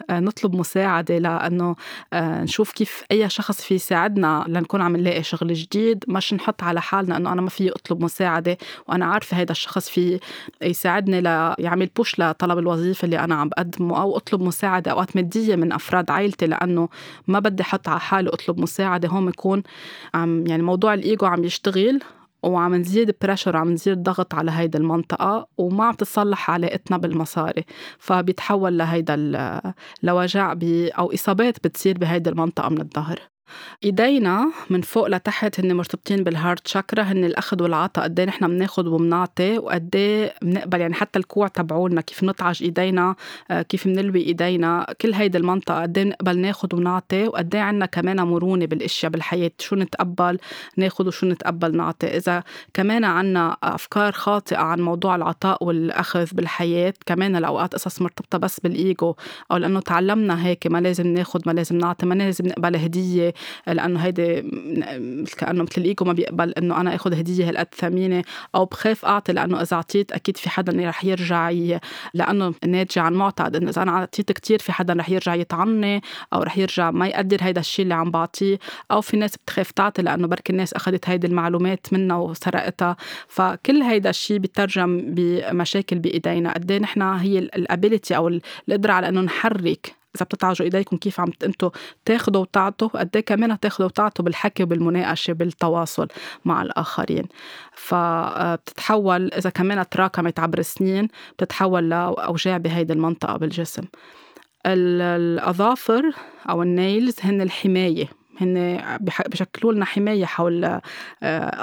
S1: نطلب مساعدة لأنه آه، نشوف كيف أي شخص في يساعدنا لنكون عم نلاقي شغل جديد مش نحط على حالنا أنه أنا ما في أطلب مساعدة وأنا عارفة هذا الشخص في يساعدني ليعمل push لطلب الوظيفة اللي أنا عم بقدمه أو أطلب مساعدة أوقات مادية من أفراد عائلتي لأنه ما بدي أحط على حالي أطلب مساعدة هون يكون عم يعني موضوع الإيجو عم يشتغل وعم نزيد pressure وعم نزيد ضغط على هيدي المنطقة وما عم تتصلح علاقتنا بالمصاري. فبيتحول لهيدا لوجع أو إصابات بتصير بهيدي المنطقة من الظهر. إيدينا من فوق لتحت هن مرتبطين بال heart chakra هن الأخذ والعطاء قد إيه نحن بناخذ وبنعطي وقد إيه بنقبل يعني حتى الكوع تبعولنا كيف نطعج إيدينا آه، كيف بنلوي إيدينا كل هيدي المنطقة قد إيه بنقبل ناخذ ونعطي وقد إيه عندنا كمان مرونة بالأشياء بالحياة شو نتقبل ناخذ وشو نتقبل نعطي. إذا كمان عندنا أفكار خاطئة عن موضوع العطاء والأخذ بالحياة كمان الأوقات قصص مرتبطة بس بالإيجو أو لأنه تعلمنا هيك ما لازم ناخذ ما لازم نعطي ما لازم نقبل هدية لأنه هيدي كأنه مثل الإيجو ما بيقبل إنه أنا آخذ هدية هالقد ثمينة أو بخاف أعطي لأنه إذا أعطيت أكيد في حدا رح يرجع. لأنه ناتجه عن معتقد إنه إذا أنا أعطيت كثير في حدا رح يرجع يطعني أو رح يرجع ما يقدر هيدا الشيء اللي عم بعطيه أو في ناس بتخاف تعطي لأنه بركي الناس أخذت هيدي المعلومات منا وسرقتها فكل هيدا الشيء بيترجم بمشاكل بإيدينا قد إيه نحن هي الابيليتي أو القدرة على إنه نحرك إذا بتتعجوا إيديكم كيف عم أنتم تاخذوا وتعطوا قد إيه كمان تاخذوا وتعطوا بالحكي وبالمناقشة بالتواصل مع الآخرين. فبتتحول إذا كمان تراكمت عبر السنين بتتحول لاوجاع بهيدي المنطقة بالجسم. الأظافر أو النيلز هن الحماية. هن بشكلوا لنا حماية حول آه،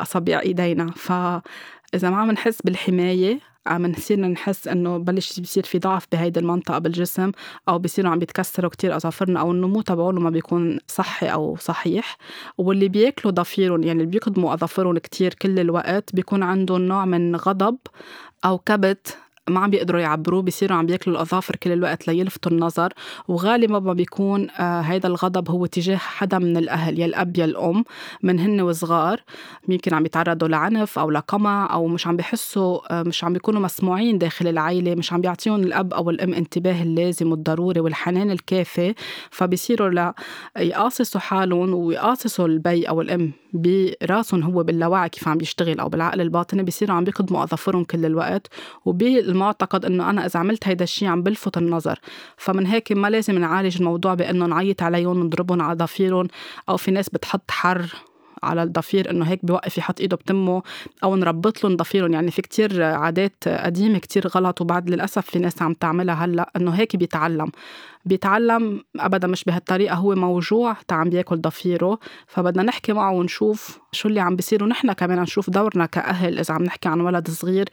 S1: أصابع إيدينا. فاذا ما عم نحس بالحماية عم نصير نحس إنه بلش بيصير في ضعف بهيدي المنطقة بالجسم أو بيصيروا عم بيتكسروا كتير أظافرنا أو النمو تبعهم ما بيكون صحي أو صحيح. واللي بياكلوا ضفيرهم يعني اللي بيقدموا أظافرهم كتير كل الوقت بيكون عندهم نوع من غضب أو كبت ما عم بيقدروا يعبروه بيصيروا عم بياكلوا الأظافر كل الوقت ليلفتوا النظر وغالبا ما بيكون آه هيدا الغضب هو تجاه حدا من الأهل يا الأب يا الأم من هن وصغار. يمكن عم يتعرضوا لعنف أو لقمع أو مش عم بيحسوا آه مش عم بيكونوا مسموعين داخل العيلة مش عم بيعطيهم الأب أو الأم انتباه اللازم والضروري والحنان الكافي. فبيصيروا لا يقاصصوا حالهم ويقاصصوا البي أو الأم براسهم هو باللاوعي كيف عم بيشتغل أو بالعقل الباطني. بيصيروا عم بيقدموا أظافرهم كل الوقت وبالمعتقد إنه أنا إذا عملت هيدا الشيء عم بلفت النظر. فمن هيك ما لازم نعالج الموضوع بإنه نعيط عليهم ونضربهم على ضفيرهم أو في ناس بتحط حر على الضفير إنه هيك بيوقف يحط إيده بتمه أو نربط لهم ضفيرهم. يعني في كتير عادات قديمة كتير غلط وبعد للأسف في ناس عم تعملها هلأ إنه هيك بيتعلم. بيتعلم أبدا مش بهالطريقة هو موجوع تا عم بياكل ضفيره. فبدنا نحكي معه ونشوف شو اللي عم بيصير. ونحن كمان نشوف دورنا كأهل إذا عم نحكي عن ولد صغير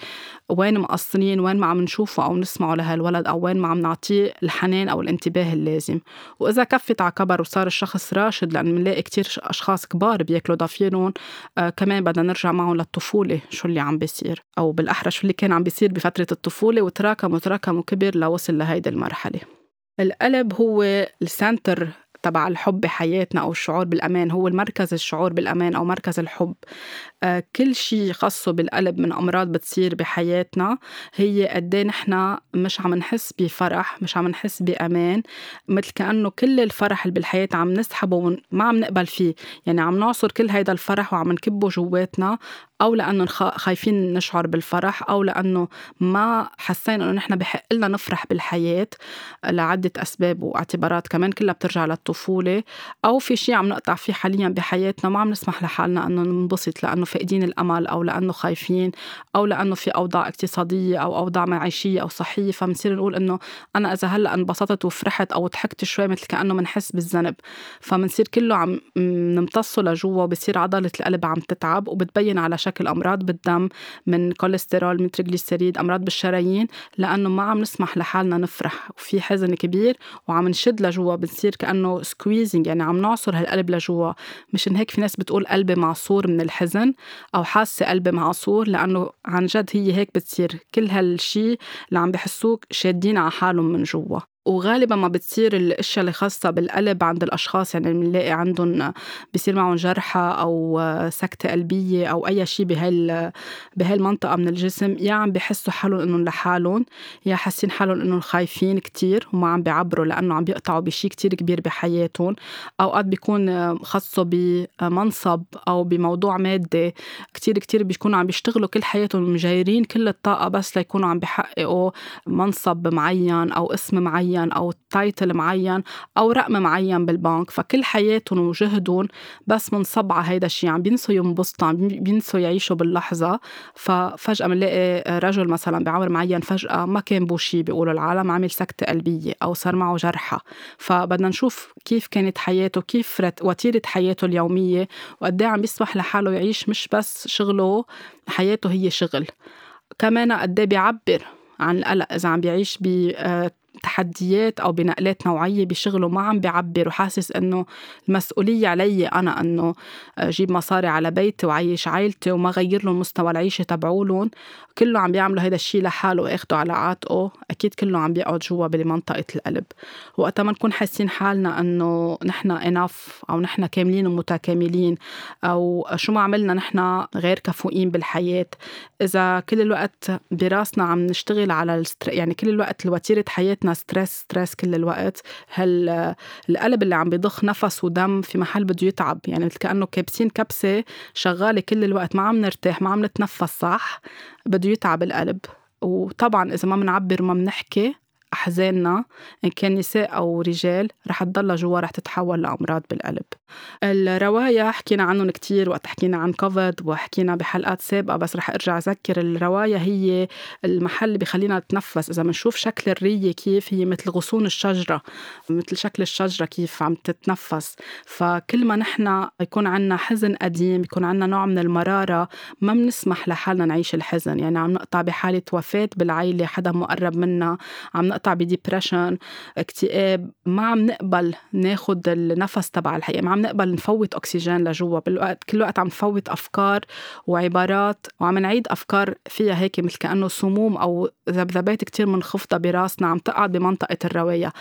S1: وين مقصرين وين ما عم نشوفه أو نسمعه لهالولد أو وين ما عم نعطيه الحنان أو الانتباه اللازم. وإذا كفت على كبر وصار الشخص راشد لأن بنلاقي كتير أشخاص كبار بياكلوا ضفيرهم آه كمان بدنا نرجع معهم للطفولة شو اللي عم بيصير. أو بالأحرى شو اللي كان عم بيصير بفترة الطفولة وتراكم وتراكم وكبر لوصل لهيدي المرحلة. القلب هو السنتر تبع الحب بحياتنا أو الشعور بالأمان هو المركز الشعور بالأمان أو مركز الحب. آه، كل شيء خاصه بالقلب من أمراض بتصير بحياتنا هي قد نحن مش عم نحس بفرح مش عم نحس بأمان مثل كأنه كل الفرح اللي بالحياة عم نسحبه وما عم نقبل فيه. يعني عم نعصر كل هيدا الفرح وعم نكبه جواتنا أو لأنه خايفين نشعر بالفرح أو لأنه ما حسينا إنه نحن بحق لنا نفرح بالحياة لعدة أسباب وأعتبارات كمان كلها بترجع للطفولة أو في شيء عم نقطع فيه حاليا بحياتنا ما عم نسمح لحالنا إنه ننبسط لأنه فاقدين الأمل أو لأنه خايفين أو لأنه في أوضاع اقتصادية أو أوضاع معيشية أو صحية فبنصير نقول إنه أنا إذا هلأ انبسطت وفرحت أو ضحكت شوي مثل كأنه بنحس بالذنب فبنصير كله عم نمتصه لجوا وبصير عضلة القلب عم تتعب وبتبين على شكل أمراض بالدم من كوليسترول من triglyceride أمراض بالشرايين لأنه ما عم نسمح لحالنا نفرح وفي حزن كبير وعم نشد لجوا بنصير كأنه squeezing يعني عم نعصر هالقلب لجوا. مشان هيك في ناس بتقول قلبي معصور من الحزن أو حاسة قلبي معصور لأنه عن جد هي هيك بتصير. كل هالشي اللي عم بحسوك شادين على حالهم من جوا. وغالبا ما بتصير الأشياء اللي خاصة بالقلب عند الأشخاص يعني بنلاقي عندهم بصير معهم جرحى أو سكتة قلبية أو أي شيء بهال بهالمنطقة من الجسم. يا عم بحسوا حالهم إنهم لحالهم يا حاسين حالهم إنهم خايفين كتير وما عم بيعبروا لأنه عم بيقطعوا بشيء كتير كبير بحياتهم. أوقات بيكون خاصة بمنصب أو بموضوع مادي كتير كتير بيكونوا عم بيشتغلوا كل حياتهم مجايرين كل الطاقة بس ليكونوا عم بيحققوا منصب معين أو اسم معين. معين أو تايتل معين أو رقم معين بالبنك فكل حياتهم وجهدهم بس منصب على هيدا الشيء عم بينسوا ينبسطوا عم بينسوا يعيشوا باللحظة. ففجأة بنلاقي رجل مثلا بعمر معين فجأة ما كان بو شيء بيقولوا العالم عمل سكتة قلبية أو صار معه جرحى. فبدنا نشوف كيف كانت حياته كيف وتيرة حياته اليومية وقد إيه عم بيسمح لحاله يعيش مش بس شغله حياته هي شغل. كمان قد إيه بيعبر عن القلق إذا عم بيعيش ب تحديات أو بنقلات نوعية بشغله ما عم بيعبر وحاسس إنه المسؤولية علي أنا إنه جيب مصاري على بيتي وعيش عائلتي وما غير لهم مستوى العيشة تبعولهم. كله عم بيعملوا هذا الشيء لحاله واخده على عاتقه. أكيد كله عم بيقعد جوا بمنطقة القلب. وقتها ما نكون حاسين حالنا إنه نحن اناف أو نحن كاملين ومتكاملين أو شو ما عملنا نحن غير كفؤين بالحياة. إذا كل الوقت براسنا عم نشتغل على يعني كل الوقت وتيره حياتنا stress stress كل الوقت. هالقلب اللي عم بيضخ نفس ودم في محل بده يتعب. يعني مثل كأنه كابسين كبسة شغالة كل الوقت ما عم نرتاح ما عم نتنفس صح بده يتعب القلب. وطبعا إذا ما بنعبر وما بنحكي أحزاننا إن كان نساء أو رجال رح تضلها جوا رح تتحول لأمراض بالقلب. الروايا حكينا عنهم كتير وقت حكينا عن كوفيد وحكينا بحلقات سابقة بس رح أرجع أذكر الروايا هي المحل اللي بخلينا نتنفس. إذا بنشوف شكل الرية كيف هي مثل غصون الشجرة مثل شكل الشجرة كيف عم تتنفس. فكل ما نحن يكون عنا حزن قديم يكون عنا نوع من المرارة ما بنسمح لحالنا نعيش الحزن. يعني عم نقطع بحالة وفاة بالعيلة حدا مقرب منا عم نقطع بديبريشن اكتئاب ما عم نقبل ناخد النفس تبع الحقيقة ما عم نقبل نفوت أكسجين لجوا بالوقت كل وقت عم نفوت أفكار وعبارات وعم نعيد أفكار فيها هيك مثل كأنه سموم أو ذبذبات كتير منخفضة براسنا عم تقعد بمنطقة الرواية.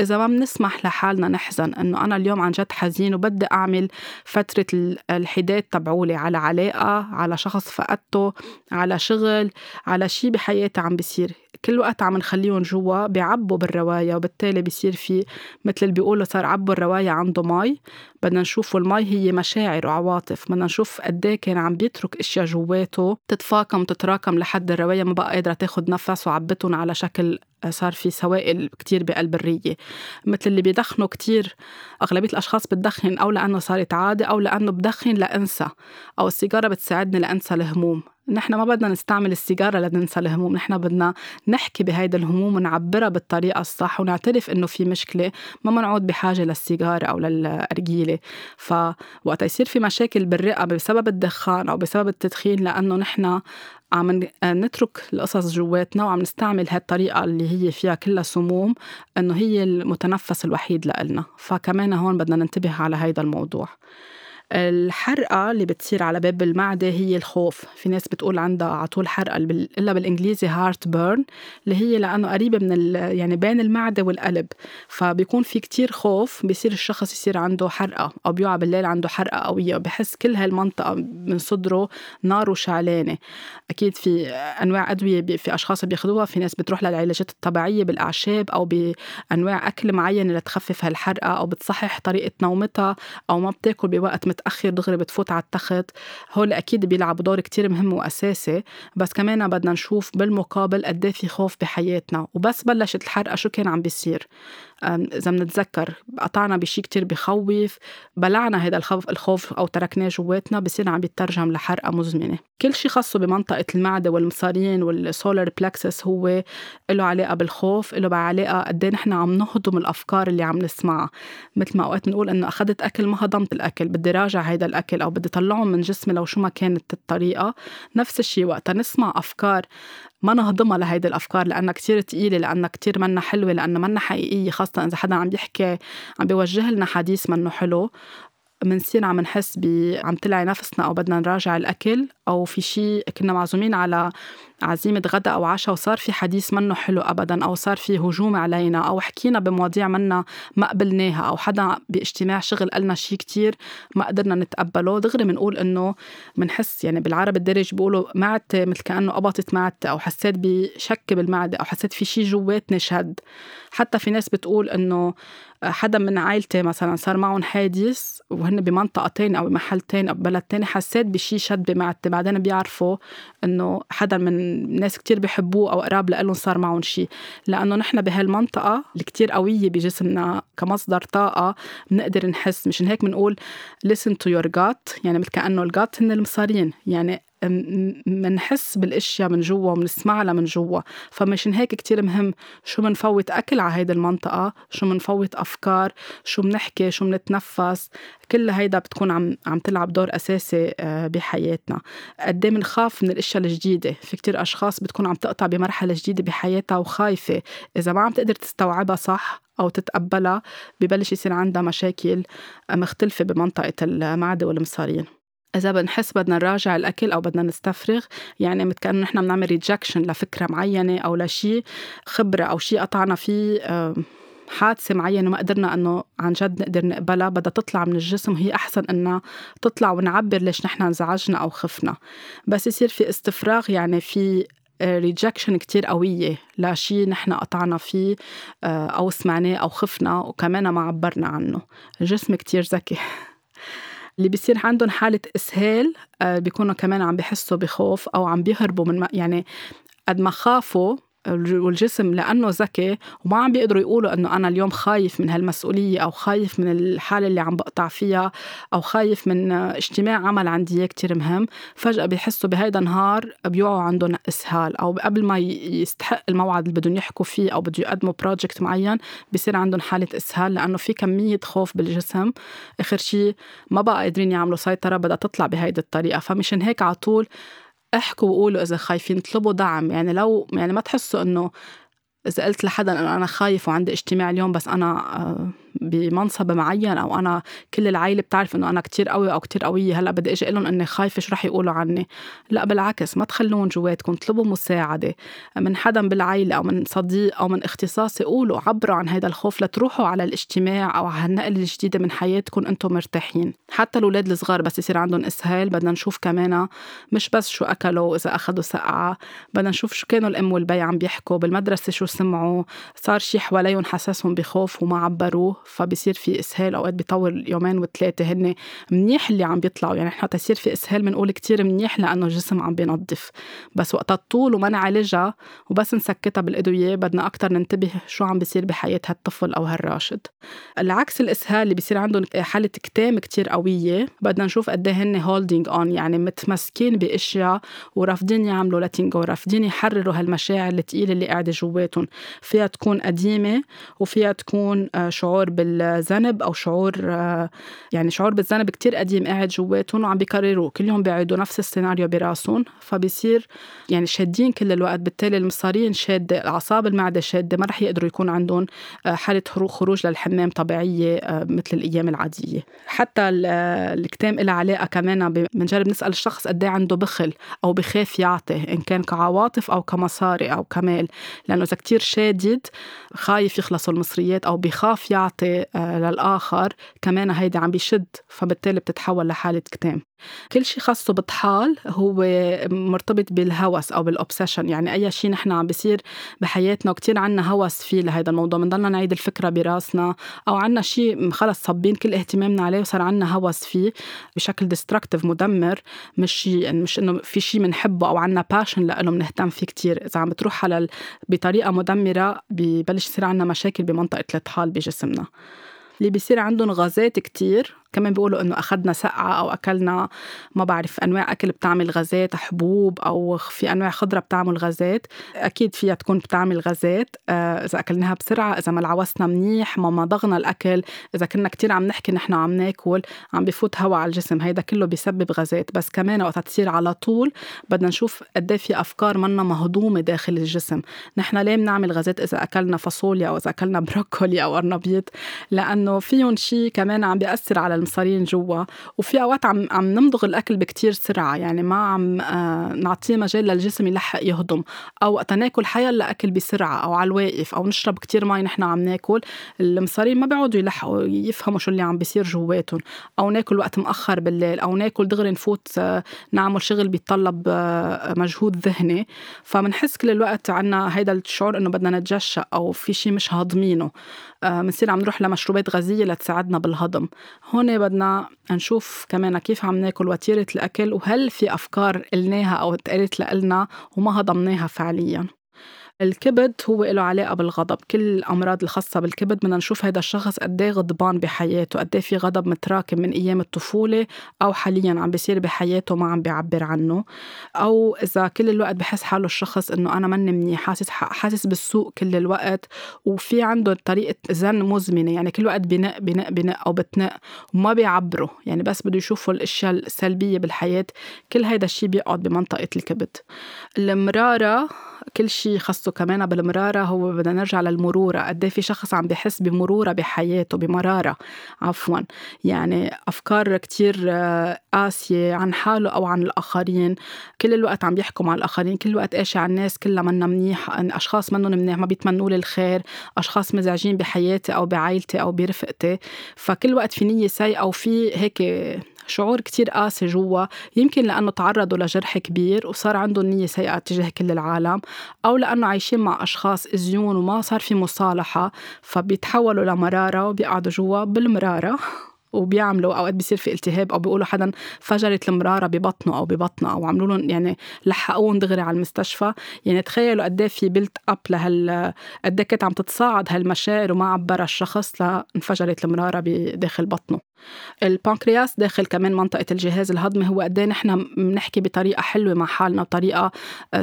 S1: إذا ما بنسمح لحالنا نحزن إنه أنا اليوم عن جد حزين وبدي أعمل فترة الحداد تبعولي على علاقة على شخص فقدته على شغل على شي بحياتي عم بيصير. كل وقت عم نخليهم جوا بيعبوا بالرواية وبالتالي بيصير في مثل اللي بيقولوا صار عبوا الرواية عنده مي. بدنا نشوف المي هي مشاعر وعواطف. بدنا نشوف قد إيه كان عم بيترك أشياء جواته تتفاقم تتراكم لحد الرواية ما بقى قادرة تاخد نفس وعبتهم على شكل صار في سوائل كتير بقلب الرية. مثل اللي بيدخنوا كتير أغلبية الأشخاص بتدخن أو لأنه صارت عادة أو لأنه بدخن لأنسى أو السيجارة بتساعدني لأنسى الهموم. نحن ما بدنا نستعمل السيجارة لننسى الهموم نحن بدنا نحكي بهيدا الهموم ونعبرها بالطريقة الصح ونعترف إنه في مشكلة ما بنعود بحاجة للسيجارة أو للأرجيلة. فوقت يصير في مشاكل بالرئة بسبب الدخان أو بسبب التدخين لأنه نحن عم نترك القصص جواتنا وعم نستعمل هالطريقة اللي هي فيها كلها سموم إنه هي المتنفس الوحيد لإلنا. فكمان هون بدنا ننتبه على هيدا الموضوع. الحرقة اللي بتصير على باب المعدة هي الخوف. في ناس بتقول عندها على طول حرقة إلا بالإنجليزي heartburn اللي هي لأنه قريبة من يعني بين المعدة والقلب. فبيكون في كتير خوف بيصير الشخص يصير عنده حرقة أو بيوعى بالليل عنده حرقة قوية. وبحس كل هالمنطقة من صدره نار وشعلانة أكيد في أنواع أدوية في أشخاص بياخدوها. في ناس بتروح للعلاجات الطبيعية بالأعشاب أو بأنواع أكل معينة لتخفف هالحرقة أو بتصحح طريقة نومتها أو ما بتاكل بوقت متأخر دغري بتفوت على التخت. هول أكيد بيلعبوا دور كتير مهم وأساسي. بس كمان بدنا نشوف بالمقابل قد إيه في خوف بحياتنا. وبس بلشت الحرقة شو كان عم بيصير. إذا بنتذكر قطعنا بشي كتير بخوف. بلعنا هذا الخوف الخوف أو تركناه جواتنا بصير عم بيترجم لحرقة مزمنة. كل شي خاصه بمنطقة المعدة والمصارين وال solar plexus هو له علاقة بالخوف له علاقة قد إيه نحن عم نهضم الأفكار اللي عم نسمعها. مثل ما أوقات بنقول إنه أخذت أكل ما هضمت الأكل. بدي راجع هيدا الأكل أو بدي طلعهم من جسمي لو شو ما كانت الطريقة. نفس الشيء وقتها نسمع أفكار ما نهضمها لهيدي الأفكار لأنها كتير تقيلة لأنها كتير منا حلوة لانها منا حقيقية خاصة إذا حدا عم بيحكي عم بيوجه لنا حديث منه حلو. منصير عم نحس ب عم تلعي نفسنا أو بدنا نراجع الأكل أو في شيء كنا معزومين على عزيمة غدا أو عشاء وصار في حديث منه حلو أبدا أو صار في هجوم علينا أو حكينا بمواضيع منا ما قبلناها أو حدا باجتماع شغل قالنا شيء كتير ما قدرنا نتقبله دغري بنقول إنه بنحس يعني بالعربي الدرج بيقولوا معدتي مثل كأنه قبطت معدتي أو حسيت بشك بالمعدة أو حسيت في شيء جواتني شد. حتى في ناس بتقول إنه حدا من عائلتي مثلا صار معهم حادث وهن بمنطقة تانية أو بمحل تاني أو ببلد تاني حسيت بشي شد بمعدتي بعدين بيعرفوا إنه حدا من ناس كتير بحبوه أو قراب لهم صار معهم شي. لأنه نحن بهالمنطقة اللي كتير قوية بجسمنا كمصدر طاقة بنقدر نحس. مشان هيك بنقول listen to your gut يعني مثل كأنه الجات هن المصارين يعني منحس بالاشياء من جوا ومنسمعها من جوا. فمشان هيك كتير مهم شو منفوت أكل على هيدي المنطقة شو منفوت أفكار شو بنحكي شو بنتنفس كل هيدا بتكون عم عم تلعب دور أساسي آه، بحياتنا. قد بنخاف من الأشياء الجديدة. في كتير أشخاص بتكون عم تقطع بمرحلة جديدة بحياتها وخايفة. إذا ما عم تقدر تستوعبها صح أو تتقبلها ببلش يصير عندها مشاكل مختلفة بمنطقة المعدة والمصارين. إذا بنحس بدنا نراجع الأكل أو بدنا نستفرغ يعني مثل كأنه نحن بنعمل ريجكشن لفكرة معينة أو لشيء خبرة أو شيء قطعنا فيه حادثة معينة ما قدرنا أنه عن جد نقدر نقبلها بدها تطلع من الجسم وهي أحسن أنها تطلع ونعبر ليش نحن انزعجنا أو خفنا. بس يصير في استفراغ يعني في ريجكشن كتير قوية لشي نحن قطعنا فيه آه، أو سمعناه أو خفنا وكمان ما عبرنا عنه. الجسم كتير ذكي. اللي بيصير عندهم حالة إسهال آه، بيكونوا كمان عم بحسوا بخوف أو عم بيهربوا من يعني قد ما خافوا والجسم لأنه ذكي وما عم بيقدروا يقولوا إنه أنا اليوم خايف من هالمسؤولية أو خايف من الحالة اللي عم بقطع فيها أو خايف من اجتماع عمل عندي اياه كثير مهم. فجأة بيحسوا بهيدا النهار بيوعوا عندهم إسهال أو قبل ما يستحق الموعد اللي بدهم يحكوا فيه أو بده يقدموا بروجكت معين بصير عندهم حالة إسهال لأنه في كمية خوف بالجسم. آخر شيء ما بقى قادرين يعملوا سيطرة بدها تطلع بهيدي الطريقة. فمشان هيك على طول احكوا وقولوا إذا خايفين اطلبوا دعم. يعني لو يعني ما تحسوا إنه إذا قلت لحدا إنه أنا خايف وعندي اجتماع اليوم بس أنا آه، بمنصب معين أو أنا كل العائله بتعرف إنه أنا كتير قوي أو كتير قوية. هلأ بدي إجي لهم إني خايفه شو رح يقولوا عني. لا بالعكس ما تخلون جواتكم اطلبوا مساعدة من حدا بالعائله أو من صديق أو من اختصاصي قولوا عبروا عن هذا الخوف لتروحوا على الاجتماع أو على النقله الجديدة من حياتكم أنتم مرتاحين. حتى الأولاد الصغار بس يصير عندهم إسهال بدنا نشوف كمان مش بس شو أكلوا اذا أخذوا سقعة بدنا نشوف شو كانوا الأم والبي عم بيحكوا بالمدرسة شو سمعوا صار شي حواليهم حسسهم بخوف وما عبروه. فبصير في إسهال أوقات بيطول يومين وثلاثه هن منيح اللي عم بيطلعوا. يعني نحن تصير في إسهال بنقول كتير منيح لأنه الجسم عم بينظف. بس وقت الطول وما نعالجها وبس نسكتها بالادويه بدنا أكثر ننتبه شو عم بيصير بحياة هالطفل أو هالراشد. العكس الإسهال اللي بيصير عندهم حالة كتام كتير قوية بدنا نشوف قد إيه هن holding on يعني متمسكين بأشياء ورافضين يعملوا لاتينج رافضين يحرروا هالمشاعر الثقيله اللي قاعدة جواتهم. فيها تكون قديمه وفيها تكون آه، شعور بالذنب أو شعور آه، يعني شعور بالذنب كتير قديم قاعد جواتهم وعم بيكرروه. كل يوم بيعيدوا نفس السيناريو براسهم فبصير يعني شادين كل الوقت. بالتالي المصارين شادة أعصاب المعدة شادة ما رح يقدروا يكون عندهم آه، حالة خروج للحمام طبيعية مثل الأيام العادية. حتى الكتام لها علاقة كمان بنجرب نسأل الشخص قد إيه عنده بخل أو بخاف يعطي إن كان كعواطف أو كمصاري أو كمال. لأنه إذا كثير شادد خايف يخلصوا المصريات أو بخاف يعطي آه، للآخر كمان هيدا عم بيشد فبالتالي بتتحول لحالة كتام. كل شيء خاصه بطحال هو مرتبط بالهوس أو بالاوبسيشن يعني أي شيء نحن عم بيصير بحياتنا وكثير عنا هوس فيه لهذا الموضوع. بنضلنا نعيد الفكرة براسنا أو عنا شيء خلص صبين كل اهتمامنا عليه وصار عنا هوس فيه بشكل destructive مدمر. مش شيء يعني مش إنه في شيء بنحبه أو عنا passion لأنه بنهتم فيه كثير إذا عم بتروح على بطريقة مدمرة ببلش يصير عنا مشاكل بمنطقة الطحال بجسمنا. اللي بيصير عندهم غازات كتير كمان بيقولوا إنه اخذنا سقعة أو أكلنا ما بعرف أنواع أكل بتعمل غازات حبوب أو في أنواع خضرة بتعمل غازات. أكيد فيها تكون بتعمل غازات آه، إذا أكلناها بسرعة إذا ما لعوسنا منيح ما مضغنا الأكل إذا كنا كتير عم نحكي نحن عم ناكل عم بفوت هواء على الجسم. هيدا كله بيسبب غازات. بس كمان وقت تصير على طول بدنا نشوف قد إيه في أفكار منا مهضومة داخل الجسم. نحن ليه بنعمل غازات إذا أكلنا فاصوليا أو إذا أكلنا بروكولي أو قرنبيط لأنه فيهم شيء كمان عم بيأثر على المصارين جوا. وفي أوقات عم عم نمضغ الأكل بكتير سرعة يعني ما عم آه نعطيه مجال للجسم يلحق يهضم. أو وقت ناكل حيلا اكل بسرعة أو على الواقف أو نشرب كتير مي نحن عم ناكل المصارين ما بيعودوا يلحقوا يفهموا شو اللي عم بيصير جواتهم. أو ناكل وقت مأخر بالليل أو ناكل دغري نفوت آه نعمل شغل بيتطلب آه مجهود ذهني. فبنحس كل الوقت عنا هيدا الشعور إنه بدنا نتجشأ أو في شيء مش هاضمينه. بنصير عم نروح لمشروبات غازية لتساعدنا بالهضم. هون بدنا نشوف كمان كيف عم ناكل وتيرة الأكل وهل في أفكار قلناها أو اتقالت لنا وما هضمناها فعلياً. الكبد هو له علاقة بالغضب. كل الأمراض الخاصة بالكبد بدنا نشوف هذا الشخص قد إيه غضبان بحياته قد إيه في غضب متراكم من أيام الطفولة أو حاليا عم بيصير بحياته ما عم بيعبر عنه. أو إذا كل الوقت بحس حاله الشخص إنه أنا مني منيح حاسس حاسس بالسوء كل الوقت. وفي عنده طريقة زن مزمنة يعني كل وقت بنق بنق بنق أو بتنق وما بيعبره. يعني بس بده يشوفوا الأشياء السلبية بالحياة. كل هيدا الشيء بيقعد بمنطقة الكبد. المرارة كل شيء خاصه كمان بالمرارة هو بدنا نرجع للمرورة. قد إيه في شخص عم بحس بمرورة بحياته بمرارة. عفوا. يعني أفكار كتير آه، قاسية عن حاله أو عن الآخرين. كل الوقت عم يحكوا مع الآخرين. كل الوقت قاشي على الناس كلها منا منيح. أشخاص منهم منيح ما بيتمنوا لي الخير. أشخاص مزعجين بحياتي أو بعائلتي أو برفقتي. فكل وقت في نية سيئة أو في هيك شعور كتير قاسي جوا. يمكن لأنه تعرضوا لجرح كبير وصار عندهم نية سيئة تجاه كل العالم. أو لأنه عايشين مع أشخاص أذيوهن وما صار في مصالحة فبيتحولوا لمرارة وبيقعدوا جوا بالمرارة وبيعملوا. أوقات بيصير في التهاب أو بيقولوا حدا فجرت المرارة ببطنه أو ببطنها أو عملوا لهم يعني لحقوهم دغري على المستشفى. يعني تخيلوا قد إيه في build up لهال قد إيه كانت عم تتصاعد هالمشاعر وما عبرها الشخص لانفجرت المرارة بداخل بطنه. البنكرياس داخل كمان منطقة الجهاز الهضمي هو قد نحن بنحكي بطريقة حلوة مع حالنا بطريقة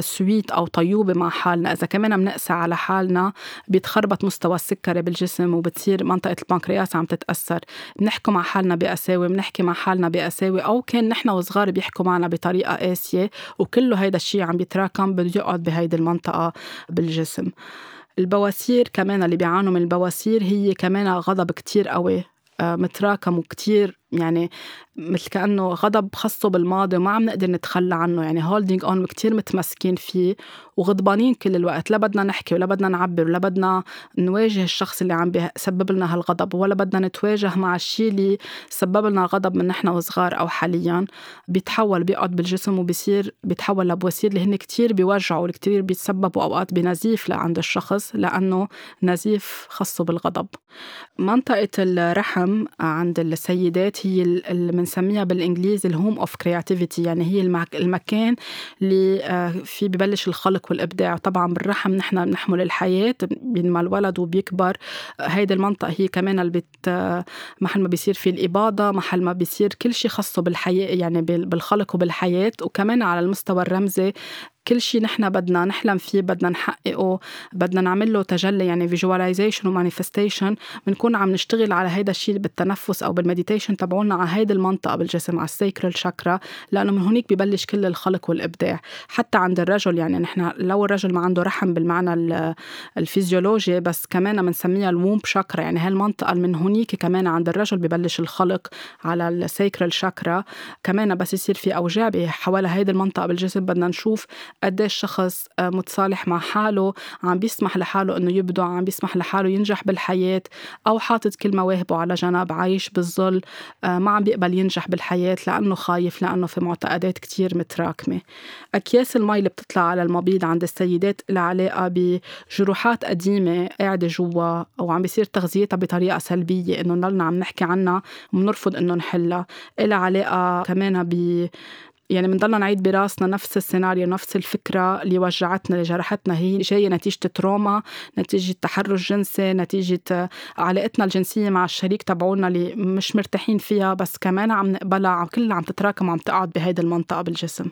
S1: سويت أو طيوبة مع حالنا. إذا كمان بنقسى على حالنا بيتخربط مستوى السكري بالجسم وبتصير منطقة البنكرياس عم تتأثر. بنحكي مع حالنا بقساوة بنحكي مع حالنا بقساوة أو كان نحن وصغار بيحكوا معنا بطريقة قاسية وكله هيدا الشيء عم بيتراكم بده يقعد بهيدي المنطقة بالجسم. البواسير كمان اللي بيعانوا من البواسير هي كمان غضب كتير قوي. آه، متراكم وكتير يعني مثل كأنه غضب خصه بالماضي وما عم نقدر نتخلى عنه. يعني holding on كتير متمسكين فيه وغضبانين كل الوقت. لا بدنا نحكي ولا بدنا نعبر ولا بدنا نواجه الشخص اللي عم بيسبب لنا هالغضب ولا بدنا نتواجه مع الشيء اللي سبب لنا الغضب من نحن وصغار أو حاليا. بيتحول بيقعد بالجسم وبصير بيتحول لبواسير اللي هن كتير بيوجعوا كتير بيتسببوا أوقات بنزيف لعند الشخص لأنه نزيف خاصه بالغضب. منطقة الرحم عند السيدات هي اللي بنسميها بالإنجليزي الهوم أوف كرياتيفيتي يعني هي المكان اللي آه، فيه ببلش الخلق والإبداع. طبعا بالرحم نحن بنحمل الحياة بينما الولد وبيكبر هيدي المنطقة هي كمان اللي بت محل ما بيصير في الإباضة محل ما بيصير كل شيء خاصه بالحياة يعني بالخلق وبالحياة. وكمان على المستوى الرمزي كل شيء نحن بدنا نحلم فيه بدنا نحققه بدنا نعمل له تجلي يعني visualization و manifestation بنكون عم نشتغل على هيدا الشيء بالتنفس أو بال meditation تبعولنا على هيدي المنطقة بالجسم على ال sacral chakra لأنه من هونيك ببلش كل الخلق والإبداع. حتى عند الرجل يعني نحن لو الرجل ما عنده رحم بالمعنى الفيزيولوجي بس كمان بنسميها ال womb chakra يعني هالمنطقه من هونيك كمان عند الرجل ببلش الخلق على ال sacral chakra كمان بس يصير في أوجاع حوالي هيدي المنطقة بالجسم بدنا نشوف قديش شخص آه، متصالح مع حاله عم بيسمح لحاله إنه يبدع عم بيسمح لحاله ينجح بالحياة أو حاطط كل مواهبه على جنب عايش بالظل آه، ما عم بيقبل ينجح بالحياة لأنه خايف لأنه في معتقدات كتير متراكمة. أكياس المي اللي بتطلع على المبيض عند السيدات لها علاقة بجروحات قديمة قاعدة جوا أو عم بيصير تغذيتها بطريقة سلبية إنه نضلنا عم نحكي عنها وبنرفض إنه نحلها. لها علاقة كمان يعني بنضلنا نعيد براسنا نفس السيناريو نفس الفكرة اللي وجعتنا اللي جرحتنا. هي جاية نتيجة تروما نتيجة تحرش جنسي نتيجة علاقتنا الجنسية مع الشريك تبعونا اللي مش مرتاحين فيها بس كمان عم نقبلها كلها عم تتراكم وعم تقعد بهيدي المنطقة بالجسم.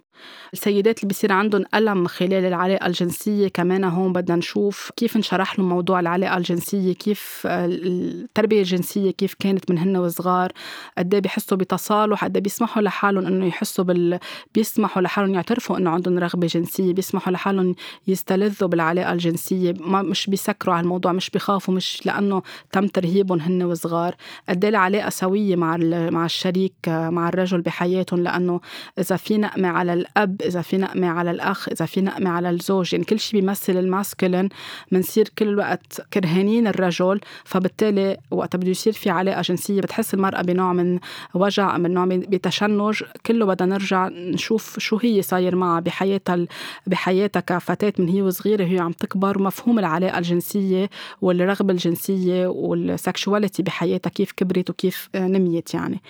S1: السيدات اللي بيصير عندهم ألم خلال العلاقة الجنسية كمان هون بدنا نشوف كيف انشرح لهم موضوع العلاقة الجنسية كيف التربية الجنسية كيف كانت من هن وصغار قد إيه بيحسوا بتصالح قد إيه بيسمحوا لحالهم إنه يحسوا بال بيسمحوا لحالهم يعترفوا إنه عندهم رغبة جنسية بيسمحوا لحالهم يستلذوا بالعلاقة الجنسية. ما مش بيسكروا على الموضوع مش بيخافوا مش لأنه تم ترهيبهم هن وصغار. قد إيه العلاقة سوية مع مع الشريك مع الرجل بحياتهم؟ لأنه إذا في نقمة على الأب إذا في نقمة على الأخ إذا في نقمة على الزوج. يعني كل شيء بيمثل ال masculine بنصير كل الوقت كرهانين الرجل فبالتالي وقت بده يصير في علاقة جنسية. بتحس المرأة بنوع من وجع من نوع من بتشنج. كله بدنا نرجع نشوف شو هي صاير معها بحياتها بحياتها كفتاة من هي وصغيرة. هي عم تكبر ومفهوم العلاقة الجنسية والرغبة الجنسية وال sexuality بحياتها كيف كبرت وكيف نميت يعني.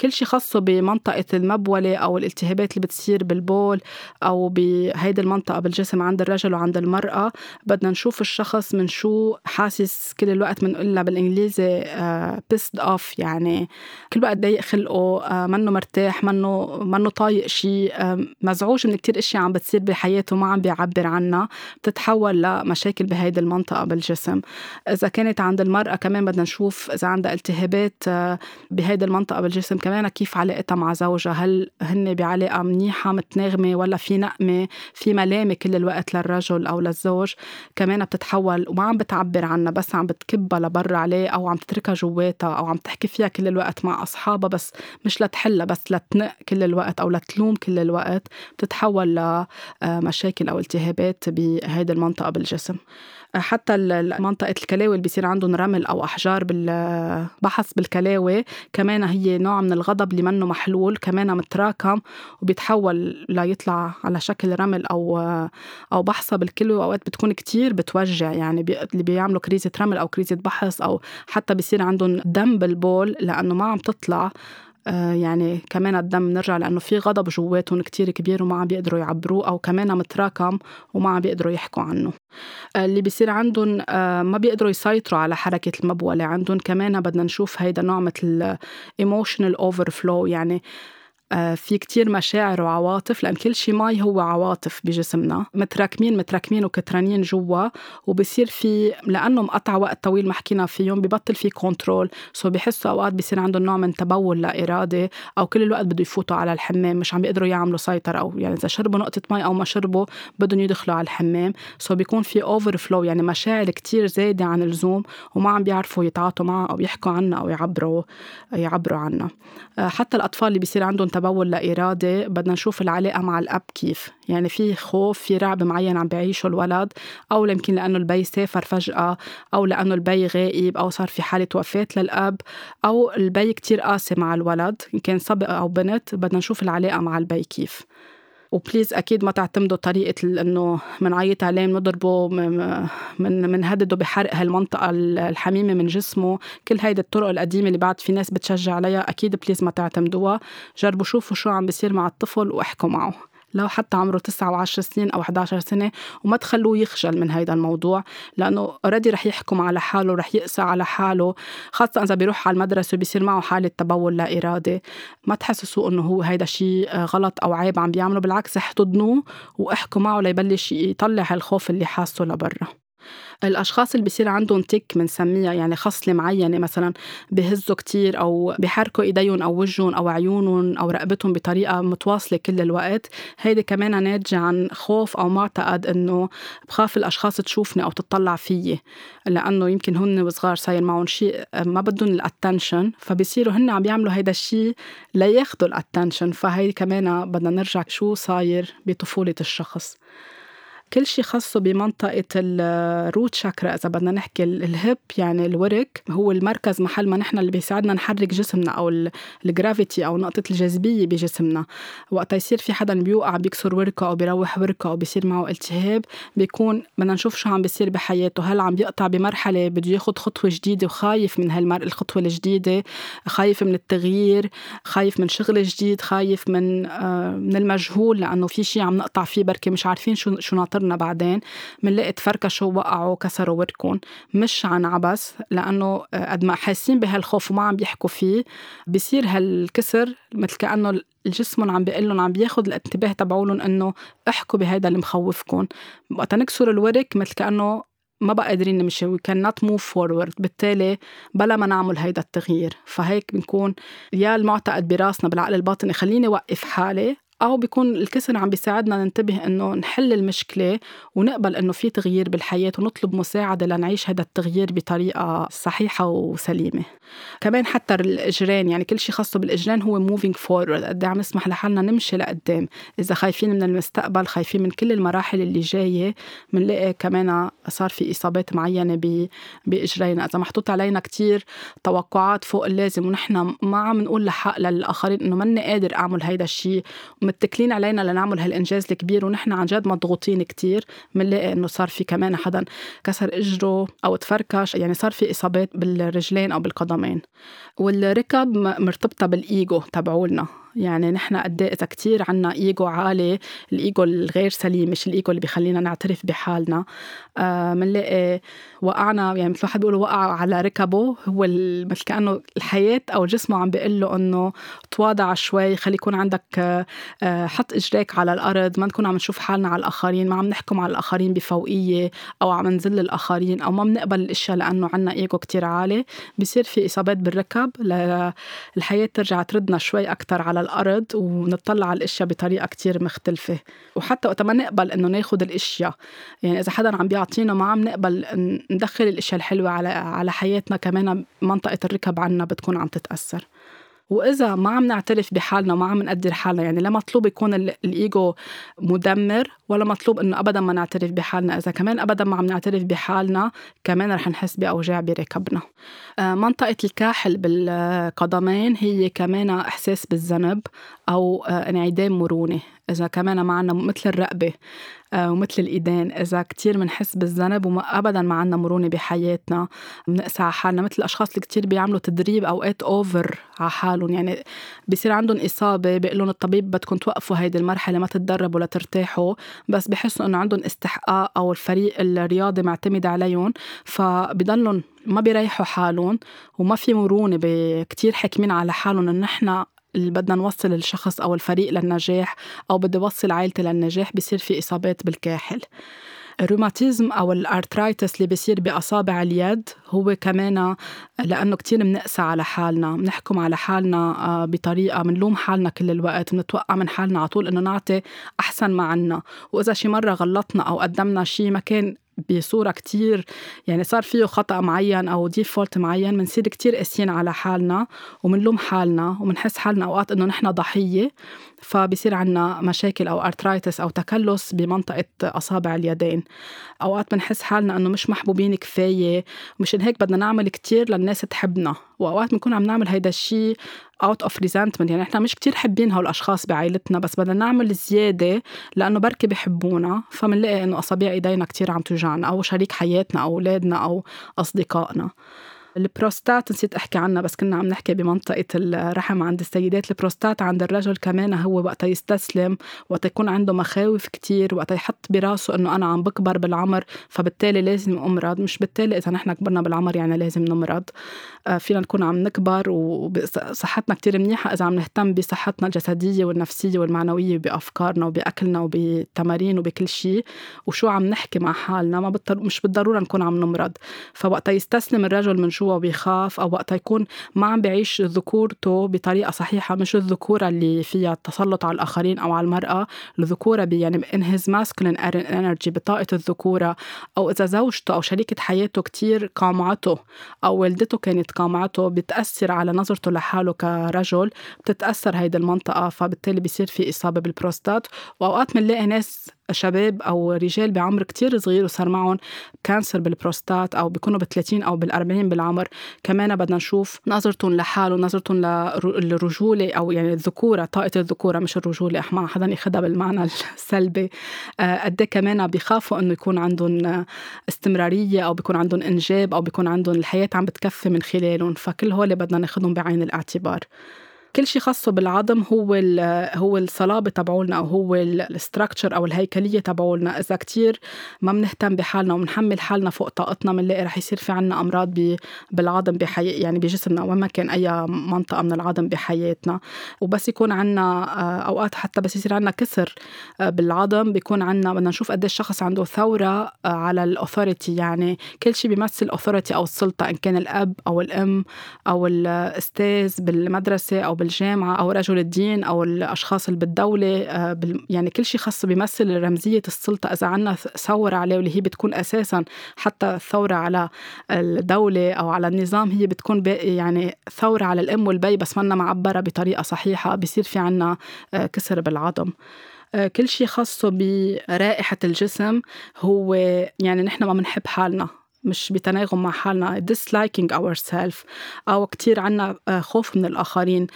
S1: كل شيء خاصه بمنطقة المبولة أو الالتهابات اللي بتصير بالبول أو بهيدي المنطقة بالجسم عند الرجل وعند المرأة. بدنا نشوف الشخص من شو حاسس كل الوقت بنقول بالإنجليزي pissed uh, off يعني كل وقت ضايق خلقه uh, منه مرتاح منه منه طايق شيء uh, مزعوج من كتير أشياء عم بتصير بحياته ما عم بيعبر عنها بتتحول لمشاكل بهيدي المنطقة بالجسم. إذا كانت عند المرأة كمان بدنا نشوف إذا عندها التهابات بهيدي المنطقة بالجسم الجسم كمان كيف علاقتها مع زوجها؟ هل هن بعلاقة منيحة متناغمة ولا في نقمة في ملامة كل الوقت للرجل أو للزوج؟ كمان بتتحول وما عم بتعبر عنها بس عم بتكبها لبرا عليه أو عم تتركها جواتها أو عم تحكي فيها كل الوقت مع أصحابها بس مش لتحلها بس لتنق كل الوقت أو لتلوم كل الوقت. بتتحول لمشاكل أو التهابات بهيدي المنطقة بالجسم. حتى منطقة الكلاوي اللي بيصير عندهم رمل أو أحجار بالبحث بالكلاوي كمان هي نوع من الغضب اللي منه محلول كمان متراكم وبيتحول ليطلع على شكل رمل أو أو بحصة بالكلوي وأوقات بتكون كتير بتوجع يعني اللي بيعملوا كريزة رمل أو كريزة بحص أو حتى بيصير عندهم دم بالبول لأنه ما عم تطلع. يعني كمان الدم نرجع لأنه في غضب جواتهم كتير كبير وما عم بيقدروا يعبروه أو كمان متراكم وما عم بيقدروا يحكوا عنه. آه، اللي بيصير عندهم آه، ما بيقدروا يسيطروا على حركة المبولة. عندهم كمان بدنا نشوف هيدا نوع مثل emotional overflow يعني آه، في كتير مشاعر وعواطف لأن كل شيء مي هو عواطف بجسمنا. متراكمين متراكمين وكترانين جوا وبصير في لأنه مقطع وقت طويل ما حكينا فيهم ببطل في control so بحسوا أوقات بصير عندهم نوع من تبول لا إرادي أو كل الوقت بده يفوتوا على الحمام مش عم بيقدروا يعملوا سيطرة أو يعني إذا شربوا نقطة مي أو ما شربوا بدهم يدخلوا على الحمام. so بيكون في overflow يعني مشاعر كتير زايدة عن اللزوم وما عم بيعرفوا يتعاطوا معها أو يحكوا عنها أو يعبروا يعبروا عنها. آه، حتى الأطفال اللي بيصير عندهم تبول لا إرادي بدنا نشوف العلاقة مع الأب كيف. يعني في خوف في رعب معين عم بيعيشه الولد أو يمكن لأنه البي سافر فجأة أو لأنه البي غائب أو صار في حالة وفاة للأب أو البي كتير قاسي مع الولد إن كان صبي أو بنت بدنا نشوف العلاقة مع البي كيف. و please أكيد ما تعتمدوا طريقة إنه بنعيط عليه بنضربه من بنهدده بحرق هالمنطقة الحميمة من جسمه. كل هيدي الطرق القديمة اللي بعد في ناس بتشجع عليها أكيد please ما تعتمدوها. جربوا شوفوا شو عم بيصير مع الطفل وأحكوا معه. لو حتى عمره 9 و10 سنين أو 11 سنة وما تخلوه يخجل من هيدا الموضوع لأنه اوريدي رح يحكم على حاله رح يقسى على حاله خاصة إذا بيروح على المدرسة وبيصير معه حالة تبول لا ارادي ما تحسسوه إنه هو هيدا شيء غلط أو عيب عم بيعمله بالعكس احتضنوه وإحكوا معه ليبلش يطلع هالخوف اللي حاسه لبرا. الأشخاص اللي بصير عندهم تك بنسميها يعني خصله معينة مثلا بهزوا كتير أو بحركوا إيديهم أو وجههم أو عيونهم أو رقبتهم بطريقة متواصلة كل الوقت. هيدي كمان ناتجة عن خوف أو معتقد إنه بخاف الأشخاص تشوفني أو تطلع فيي لأنه يمكن هن وصغار صاير معهم شيء ما بدهم ال attention فبصيروا هن عم يعملوا هيدا الشيء لياخذوا ال attention فهي كمان بدنا نرجع شو صاير بطفولة الشخص. كل شيء خاصه بمنطقة ال root chakra إذا بدنا نحكي ال hip يعني الورك هو المركز محل ما نحن اللي بيساعدنا نحرك جسمنا أو الجرافيتي أو نقطة الجاذبية بجسمنا. وقت يصير في حدا بيوقع بيكسر وركة أو بيروح وركة أو بيصير معه التهاب بيكون بدنا نشوف شو عم بيصير بحياته. هل عم بيقطع بمرحلة بده ياخد خطوة جديدة وخايف من هالمر الخطوة الجديدة؟ خايف من التغيير خايف من شغل جديد خايف من آه من المجهول لأنه في شيء عم نقطع فيه بركي مش عارفين شو شو ناطر صرنا بعدين بنلاقي تفركشوا وقعوا كسروا وركن مش عن عبس لأنه آه، قد ما حاسين بهالخوف وما عم بيحكوا فيه بصير هالكسر مثل كأنه الجسم عم بيقول لهم عم بياخذ الانتباه تبعولن إنه احكوا بهيدا اللي مخوفكم. وقت نكسر الورك مثل كأنه ما بقى قادرين نمشي. وي كان نوت موف فورورد بالتالي بلا ما نعمل هيدا التغيير. فهيك بنكون يا المعتقد براسنا بالعقل الباطني خليني وقف حالي أو بيكون الكسر عم بيساعدنا ننتبه إنه نحل المشكلة ونقبل إنه في تغيير بالحياة ونطلب مساعدة لنعيش هذا التغيير بطريقة صحيحة وسليمة. كمان حتى الإجرين يعني كل شيء خاصه بالإجرين هو moving forward قد إيه عم نسمح لحالنا نمشي لقدام. إذا خايفين من المستقبل خايفين من كل المراحل اللي جاية بنلاقي كمان صار في إصابات معينة بإجرينا. إذا محطوط علينا كتير توقعات فوق اللازم ونحن ما عم نقول لحق للآخرين إنه ماني قادر أعمل هيدا الشيء متكلين علينا لنعمل هالإنجاز الكبير ونحن عن جد مضغوطين كتير. بنلاقي إنه صار في كمان حدا كسر إجره أو تفركش يعني صار في إصابات بالرجلين أو بالقدمين. والركب مرتبطة بالإيجو تبعولنا. يعني نحن قد إيه إذا كثير عنا إيجو عالي الإيجو الغير سليم مش الإيجو اللي بخلينا نعترف بحالنا. بنلاقي آه وقعنا يعني مثل واحد بيقول وقع على ركبه هو مثل كأنه الحياة أو جسمه عم بيقول له إنه تواضع شوي خلي يكون عندك آه حط إجريك على الأرض ما نكون عم نشوف حالنا على الآخرين ما عم نحكم على الآخرين بفوقية أو عم نذل الاخرين أو ما بنقبل الأشياء لأنه عنا إيجو كتير عالي. بصير في إصابات بالركب للحياه ترجع تردنا شوي أكثر على الأرض ونطلع على الأشياء بطريقة كتير مختلفة. وحتى وقت ما نقبل إنه ناخذ الأشياء يعني إذا حدا عم بيعطينا ما عم نقبل ندخل الأشياء الحلوة على على حياتنا كمان منطقة الركب عنا بتكون عم تتأثر. وإذا ما عم نعترف بحالنا وما عم نقدر حالنا يعني لا مطلوب يكون الإيجو مدمر ولا مطلوب إنه ابدا ما نعترف بحالنا. إذا كمان ابدا ما عم نعترف بحالنا كمان رح نحس بأوجاع بركبنا. آه، منطقة الكاحل بالقدمين هي كمان إحساس بالذنب أو آه، انعدام مرونة. إذا كمان ما عنا مثل الرقبة آه، ومثل الإيدين. إذا كتير بنحس بالذنب وابدا ما عنا مرونة بحياتنا بنقسى على حالنا. مثل الأشخاص اللي كتير بيعملوا تدريب اوقات اوفر على حالهم. يعني بصير عندهم إصابة بيقول لهم الطبيب بدكم توقفوا هيدي المرحلة ما تتدربوا لترتاحوا. بس بحسوا إنه عندهم استحقاق أو الفريق الرياضي معتمد عليهم. فبضلهم ما بيريحوا حالهم وما في مرونة كتير حاكمين على حالهم انه نحن اللي بدنا نوصل الشخص أو الفريق للنجاح أو بدي وصل عائلتي للنجاح بصير في إصابات بالكاحل. الروماتيزم أو الأرترايتس اللي بيصير بأصابع اليد هو كمان لأنه كتير منقسى على حالنا. بنحكم على حالنا آه، بطريقة منلوم حالنا كل الوقت بنتوقع من حالنا على طول إنه نعطي أحسن ما عنا. وإذا شي مرة غلطنا أو قدمنا شي ما كان بصورة كتير. يعني صار فيه خطأ معين أو default معين بنصير كتير قاسيين على حالنا ومنلوم حالنا ومنحس حالنا أوقات إنه نحن ضحية. فبصير عنا مشاكل أو arthritis أو تكلس بمنطقة أصابع اليدين. أوقات بنحس حالنا إنه مش محبوبين كفاية ومشان هيك بدنا نعمل كتير للناس تحبنا. وأوقات بنكون عم نعمل هيدا الشيء out of resentment يعني إحنا مش كتير حابين هالأشخاص بعائلتنا بس بدنا نعمل زيادة لأنه بركي بحبونا فمنلاقي إنه أصابع إيدينا كتير عم توجعنا أو شريك حياتنا أو أولادنا أو أصدقائنا. البروستات نسيت أحكي عنها بس كنا عم نحكي بمنطقة الرحم عند السيدات. البروستات عند الرجل كمان هو وقت يستسلم وقت يكون عنده مخاوف كتير وقت يحط براسه إنه أنا عم بكبر بالعمر فبالتالي لازم أمرض. مش بالتالي إذا نحن كبرنا بالعمر يعني لازم نمرض. آه، فينا نكون عم نكبر وصحتنا كتير منيحة. إذا عم نهتم بصحتنا الجسدية والنفسية والمعنوية بأفكارنا وبأكلنا وبالتمارين وبكل شيء وشو عم نحكي مع حالنا ما مش بالضرورة نكون عم نمرض. فوقت يستسلم الرجل من بيخاف أو وقتها يكون ما عم بيعيش ذكورته بطريقة صحيحة مش الذكورة اللي فيها التسلط على الآخرين أو على المرأة. الذكورة بي يعني in his masculine energy بطاقة الذكورة. أو إذا زوجته أو شريكة حياته كتير قامعته أو والدته كانت قامعته بتأثر على نظرته لحاله كرجل بتتأثر هيدي المنطقة فبالتالي بيصير في إصابة بالبروستات. وأوقات بنلاقي ناس شباب أو رجال بعمر كتير صغير وصار معهم cancer بالبروستات أو بيكونوا ب 30 أو بال 40 بالعمر. كمان بدنا نشوف نظرتهم لحاله نظرتهم للرجوله أو يعني الذكورة طاقة الذكورة مش الرجولة. ما حدا ياخذها بالمعنى السلبي. آه، قد إيه كمان بيخافوا إنه يكون عندهم استمرارية أو بيكون عندهم إنجاب أو بيكون عندهم الحياة عم بتكفي من خلالهم. فكل هول بدنا ناخذهم بعين الاعتبار. كل شيء خاصه بالعظم هو هو الصلابة تبعولنا أو هو الستراكشر أو الهيكلية تبعولنا. إذا كتير ما بنهتم بحالنا وبنحمل حالنا فوق طاقتنا بنلاقي رح يصير في عنا أمراض بالعظم بحي يعني بجسمنا وين ما كان أي منطقة من العظم بحياتنا. وبس يكون عنا آه، أوقات حتى بس يصير عنا كسر آه، بالعظم بيكون عنا بدنا نشوف قد الشخص عنده ثورة آه، على ال authority يعني كل شيء بيمثل الاوثوريتي أو السلطة إن كان الأب أو الأم أو الأستاذ بالمدرسة أو بالجامعة أو رجل الدين أو الأشخاص اللي بالدولة آه، يعني كل شيء خاص بيمثل رمزية السلطة. إذا عنا ثورة عليه واللي هي بتكون أساسا حتى الثورة على الدولة أو على النظام هي بتكون يعني ثورة على الأم والبي بس منا معبرة بطريقة صحيحة. بصير في عنا آه، كسر بالعظم. آه، كل شيء خاصه برائحة الجسم هو يعني نحن ما بنحب حالنا. مش بتناغم مع حالنا disliking ourselves أو كتير عنا آه، خوف من الآخرين.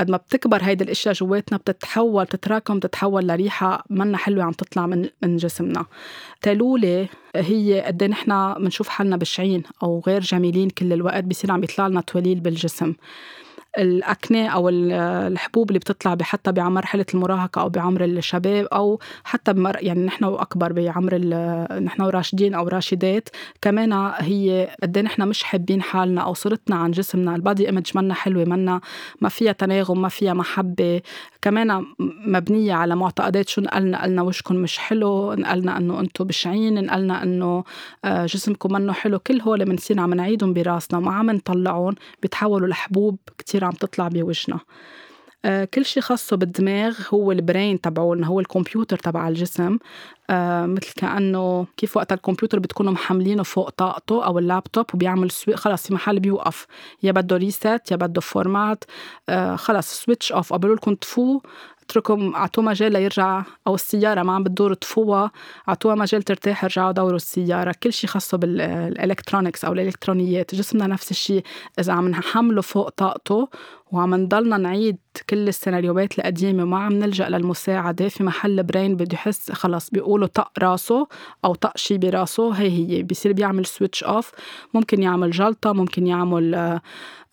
S1: قد ما بتكبر هيدي الأشياء جواتنا بتتحول تتراكم تتحول لريحة منا حلوة عم تطلع من من جسمنا. تلولة هي قد إيه نحن بنشوف حالنا بشعين أو غير جميلين كل الوقت بصير عم يطلع لنا توليل بالجسم. الاكنه أو الحبوب اللي بتطلع حتى بمرحلة المراهقة أو بعمر الشباب أو حتى بمر يعني نحن واكبر بعمر نحن وراشدين أو راشدات. كمان هي قد إيه نحن مش حابين حالنا أو صورتنا عن جسمنا. البادي إيمج منا حلوة منا ما فيها تناغم ما فيها محبة. كمان مبنية على معتقدات شو نقلنا قلنا شكلكم مش حلو نقلنا إنه أنتم بشعين نقلنا إنه آه، جسمكم منه حلو. كل هول بنصير عم نعيدهم براسنا وما عم نطلعهم بيتحولوا لحبوب كتير كتير عم تطلع بوجهنا آه كل شيء خاصه بالدماغ هو ال brain تبعولنا هو الكمبيوتر تبع الجسم. آه مثل كأنه كيف وقت الكمبيوتر بتكونوا محملينه فوق طاقته أو اللابتوب وبيعمل سوي خلص في محل بيوقف. يا بده rest يا بده format آه خلص switch off قبلوا لكم طفوه اتركوا اعطوه مجال ليرجع أو السيارة ما عم بتدور طفوها أعطوها مجال ترتاح رجعوا دوروا السيارة. كل شيء خاصه بال electronics أو الإلكترونيات جسمنا نفس الشيء إذا عم نحمله فوق طاقته وعم نضلنا نعيد كل السيناريوهات القديمة. وما عم نلجأ للمساعدة. في محل brain بده يحس خلص بيقولوا طق راسه أو طق شي براسه. هي هي بيصير بيعمل switch off ممكن يعمل جلطة ممكن يعمل آه،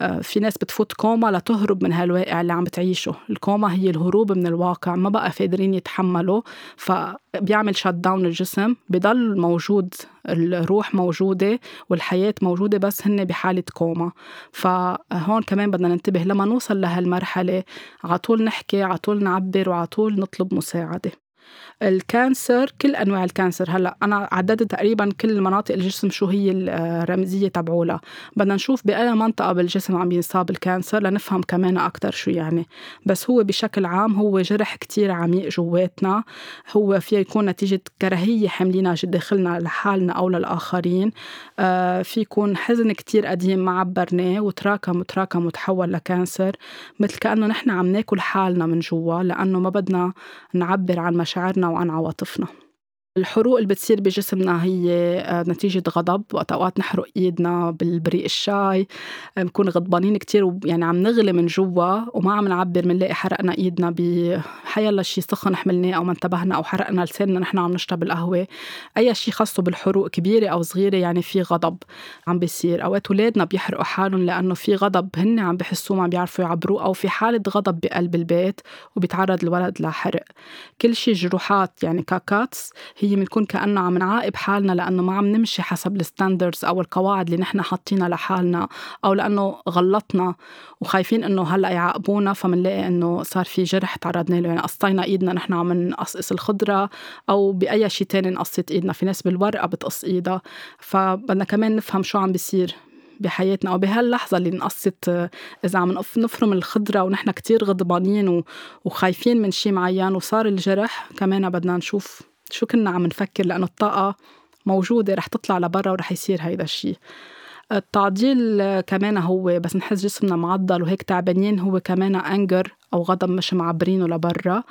S1: آه، في ناس بتفوت كوما لتهرب من هالواقع اللي عم بتعيشه. الكوما هي الهروب من الواقع. ما بقى قادرين يتحملوا. فبيعمل shut down الجسم. بضل موجود الروح موجودة والحياة موجودة بس هن بحالة كوما. فهون كمان بدنا ننتبه لما نوصل لهالمرحلة. عطول نحكي عطول نعبر وعطول نطلب مساعدة. ال cancer كل أنواع ال cancer. هلأ أنا عددت تقريبا كل مناطق الجسم شو هي الرمزية تبعولها. بدنا نشوف بأي منطقة بالجسم عم ينصاب ال cancer لنفهم كمان أكثر شو يعني. بس هو بشكل عام هو جرح كتير عميق جواتنا. هو فيه يكون نتيجة كراهية حاملينها داخلنا لحالنا أو للآخرين. آه في يكون حزن كتير قديم ما عبرناه وتراكم وتراكم وتحول ل cancer. مثل كأنه نحن عم ناكل حالنا من جوا لأنه ما بدنا نعبر عن مشاعرنا وعن عواطفنا. الحروق اللي بتصير بجسمنا هي آه، نتيجة غضب وقت أوقات نحرق إيدنا بالبريق الشاي آه، بنكون غضبانين كتير يعني عم نغلي من جوا وما عم نعبر بنلاقي حرقنا إيدنا بحيلا شي سخن حملناه أو ما انتبهنا أو حرقنا لساننا نحن عم نشرب القهوة. أي شي خاصه بالحروق كبيرة أو صغيرة يعني في غضب عم بيصير. أوقات أولادنا بيحرقوا حالهم لأنه في غضب هن عم بحسوه ما بيعرفوا يعبروه أو في حالة غضب بقلب البيت وبيتعرض الولد لحرق. كل شي جروحات يعني ك cuts هي بنكون كأنه عم نعاقب حالنا لأنه ما عم نمشي حسب ال standards أو القواعد اللي نحن حاطينها لحالنا أو لأنه غلطنا وخايفين إنه هلأ يعاقبونا فمنلاقي إنه صار في جرح تعرضنا له. يعني قصينا إيدنا نحن عم نقصقص الخضرة أو بأي شيء تاني نقصت إيدنا. في ناس بالورقة بتقص إيدها. فبدنا كمان نفهم شو عم بيصير بحياتنا أو بهاللحظة اللي انقصت إذا عم نفرم الخضرة ونحن كتير غضبانين وخايفين من شيء معين وصار الجرح كمان بدنا نشوف شو كنا عم نفكر لأنه الطاقة موجودة رح تطلع لبرا ورح يصير هيدا الشيء التعضيل كمان هو بس نحس جسمنا معضل وهيك تعبانين هو كمان انجر أو غضب مش معبرينه لبرا.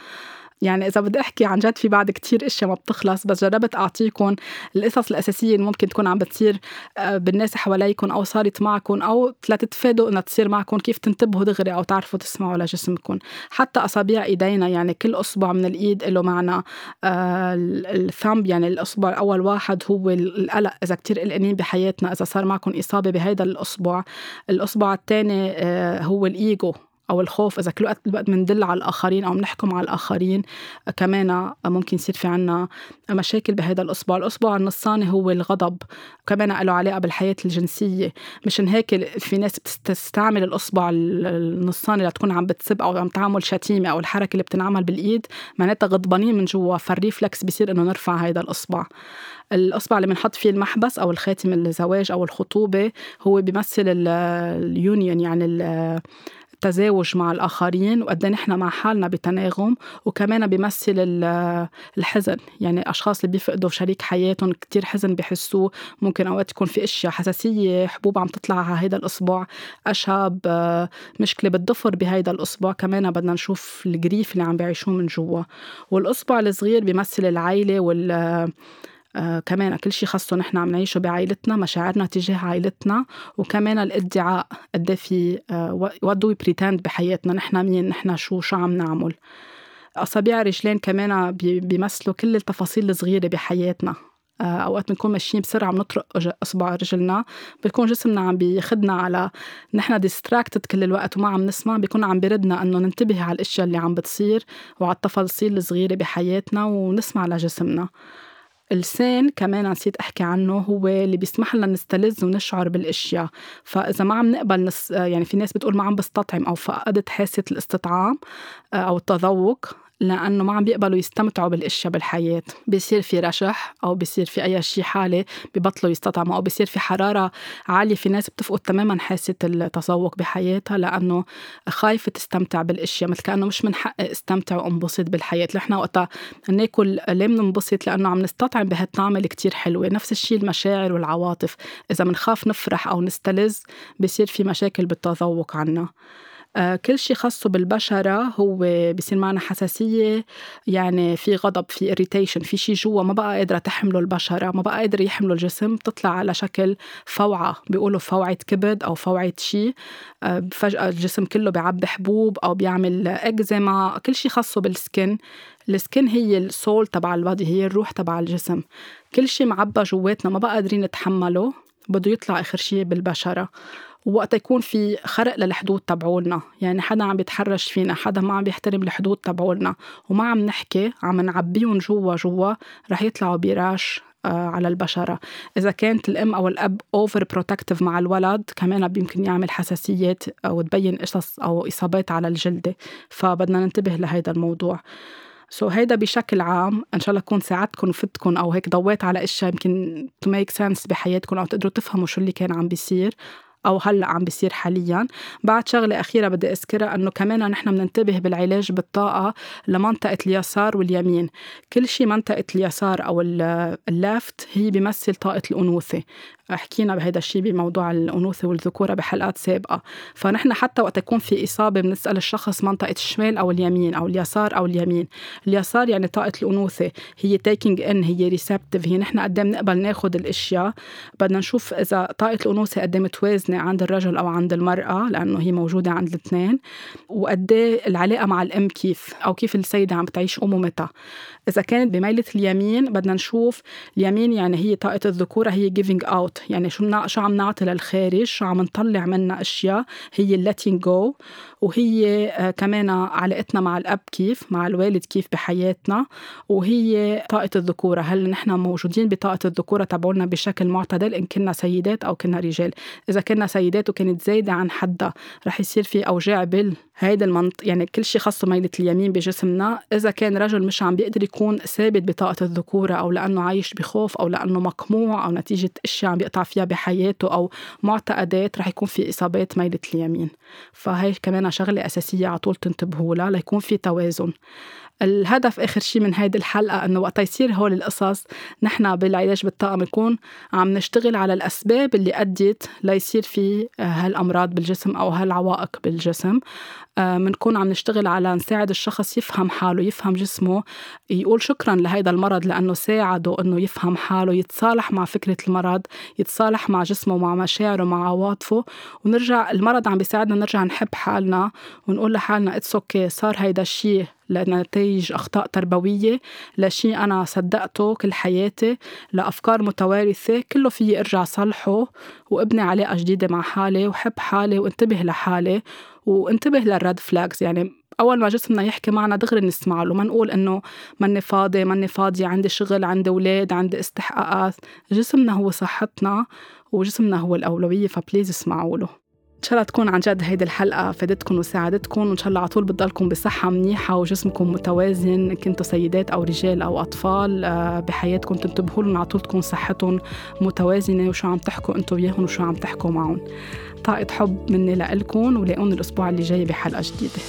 S1: يعني إذا بدي أحكي عن جد في بعد كتير أشياء ما بتخلص بس جربت أعطيكم القصص الأساسية اللي ممكن تكون عم بتصير آه، بالناس حواليكم أو صارت معكم أو لتتفادوا إنها تصير معكم كيف تنتبهوا دغري أو تعرفوا تسمعوا لجسمكم حتى أصابع إيدينا يعني كل أصبع من الإيد له معنى آه، الثامب يعني الأصبع أول واحد هو القلق إذا كتير قلقانين بحياتنا إذا صار معكم إصابة بهيدا الأصبع. الأصبع الثاني آه، هو الإيجو. أو الخوف إذا كل وقت بندل على الآخرين أو بنحكم على الآخرين كمان ممكن يصير في عنا مشاكل بهذا الاصبع الاصبع النصاني هو الغضب كمان له علاقة بالحياة الجنسية. مشان هيك في ناس بتستعمل الاصبع النصاني لتكون عم بتسب أو عم تعمل شتيمة أو الحركة اللي بتنعمل بالإيد معناتها غضبانين من جوا. فالريفلكس بصير إنه نرفع هذا الاصبع الاصبع اللي بنحط فيه المحبس أو الخاتم الزواج أو الخطوبة هو بيمثل اليونيون يعني التزاوج مع الآخرين وقد إيه نحن مع حالنا بتناغم وكمان بيمثل الحزن. يعني أشخاص اللي بيفقدوا شريك حياتهم كتير حزن بحسوه ممكن أوقات يكون في أشياء حساسية حبوب عم تطلع على هيدا الأصبع أشهب مشكلة بالضفر بهيدا الأصبع. كمان بدنا نشوف الجريف اللي عم بيعيشوه من جوا. والأصبع الصغير بيمثل العيلة وال آه كمان كل شيء خاصه نحن عم نعيشه بعائلتنا مشاعرنا تجاه عائلتنا وكمان الادعاء قد إيه في what do pretend بحياتنا نحن مين نحن شو شو عم نعمل. أصابع رجلين كمان بيمثلوا كل التفاصيل الصغيرة بحياتنا. آه، أوقات بنكون ماشيين بسرعة عم نطرق أصبع رجلنا بيكون جسمنا عم بياخدنا على نحن distracted كل الوقت وما عم نسمع بيكون عم بيردنا إنه ننتبه على الأشياء اللي عم بتصير وعلى التفاصيل الصغيرة بحياتنا ونسمع لجسمنا. اللسان كمان نسيت أحكي عنه هو اللي بيسمح لنا نستلذ ونشعر بالأشياء. فإذا ما عم نقبل نس يعني في ناس بتقول ما عم بستطعم أو فقدت حاسة الاستطعام آه، أو التذوق لأنه ما عم بيقبلوا يستمتعوا بالأشياء بالحياة. بيصير في رشح أو بيصير في أي شيء حالة ببطلوا يستطعموا أو بيصير في حرارة عالية. في ناس بتفقد تماما حاسة التذوق بحياتها لأنه خايفة تستمتع بالأشياء مثل كأنه مش من حقي أستمتع وانبسط بالحياة. نحن وقتها ناكل ليه بننبسط؟ لأنه عم نستطعم بهالطعمة اللي كتير حلوة. نفس الشيء المشاعر والعواطف. إذا بنخاف نفرح أو نستلذ بيصير في مشاكل بالتذوق عنا. كل شيء خاصه بالبشرة هو بصير معنا حساسية يعني في غضب في irritation في شيء جوا ما بقى قادرة تحمله البشرة ما بقى قادر يحمله الجسم بتطلع على شكل فوعة بيقولوا فوعة كبد أو فوعة شيء آه، فجأة الجسم كله بيعبي حبوب أو بيعمل إكزيما كل شيء خاصه بالسكن. السكن هي السول تبع البادي هي الروح تبع الجسم. كل شيء معبى جواتنا ما بقى قادرين نتحمله بده يطلع آخر شيء بالبشرة. ووقت يكون في خرق للحدود تبعولنا. يعني حدا عم بيتحرش فينا حدا ما عم بيحترم الحدود تبعولنا. وما عم نحكي عم نعبيهم جوا جوا رح يطلعوا براش على البشرة. إذا كانت الأم أو الأب أوفر بروتكتيف مع الولد كمان يمكن يعمل حساسيات أو تبين قصص أو إصابات على الجلدة. فبدنا ننتبه لهيدا الموضوع. so so, هيدا بشكل عام إن شاء الله اكون ساعدتكم وفتكم أو هيك ضويت على إشياء يمكن to make sense بحياتكم أو تقدروا تفهموا شو اللي كان عم بيصير. أو هلأ عم بيصير حاليا. بعد شغلة أخيرة بدي أذكرها إنه كمان نحن بننتبه بالعلاج بالطاقة لمنطقة اليسار واليمين. كل شيء منطقة اليسار أو ال left هي بيمثل طاقة الأنوثة. حكينا بهذا الشيء بموضوع الأنوثة والذكورة بحلقات سابقة. فنحن حتى وقت يكون في إصابة بنسأل الشخص منطقة الشمال أو اليمين أو اليسار أو اليمين. اليسار يعني طاقة الأنوثة. هي taking in هي receptive هي نحن قد بنقبل ناخذ الأشياء. بدنا نشوف إذا طاقة الأنوثة قد متوازنة عند الرجل أو عند المرأة لأنه هي موجودة عند الاثنين. وقد العلاقة مع الأم كيف؟ أو كيف السيدة عم تعيش أمومتها إذا كانت بميلة اليمين بدنا نشوف اليمين يعني هي طاقة الذكورة هي giving out. يعني شو شو عم نعطي للخارج شو عم نطلع منها أشياء هي letting go. وهي آه، كمان علاقتنا مع الأب كيف؟ مع الوالد كيف بحياتنا؟ وهي طاقة الذكورة هل نحن موجودين بطاقة الذكورة تبعولنا بشكل معتدل إن كنا سيدات أو كنا رجال؟ إذا كنا سيدات وكانت زايدة عن حدها. رح يصير في أوجاع بال هيدا المنط يعني كل شيء خاصة ميلة اليمين بجسمنا إذا كان رجل مش عم بيقدر يكون ثابت بطاقة الذكورة أو لأنه عايش بخوف أو لأنه مقموع أو نتيجة أشياء عم بيقطع فيها بحياته أو معتقدات رح يكون في إصابات ميلة اليمين. فهي كمان شغلة أساسية على طول تنتبهوا لها ليكون في توازن. الهدف آخر شيء من هيدي الحلقة إنه وقت يصير هول القصص نحن بالعلاج بالطاقه بنكون عم نشتغل على الأسباب اللي ادت ليصير في هالأمراض بالجسم أو هالعوائق بالجسم. بنكون عم نشتغل على نساعد الشخص يفهم حاله يفهم جسمه يقول شكرا لهيدا المرض لأنه ساعده إنه يفهم حاله يتصالح مع فكرة المرض يتصالح مع جسمه مع مشاعره مع عواطفه. ونرجع المرض عم بيساعدنا نرجع نحب حالنا ونقول لحالنا it's okay صار هيدا الشيء لنتائج أخطاء تربوية لشيء أنا صدقته كل حياتي لأفكار متوارثة كله فيي أرجع صلحه وابني علاقة جديدة مع حالي وحب حالي وانتبه لحالي وانتبه لل red flags يعني أول ما جسمنا يحكي معنا دغري نسمع له ما نقول إنه ماني فاضي ماني فاضية عندي شغل عندي أولاد عندي استحقاقات. جسمنا هو صحتنا وجسمنا هو الأولوية فبليز اسمعوا له. إن شاء الله تكون عن جد هيدي الحلقة فادتكم وساعدتكم وإن شاء الله على طول بتضلكم بصحة منيحة وجسمكم متوازن كنتوا سيدات أو رجال أو أطفال آه، بحياتكم تنتبهوا لهم على طول تكون صحتهم متوازنة وشو عم تحكوا أنتم وياهم وشو عم تحكوا معهم. طاقة حب مني لإلكم ولاقوني الأسبوع اللي جاي بحلقة جديدة.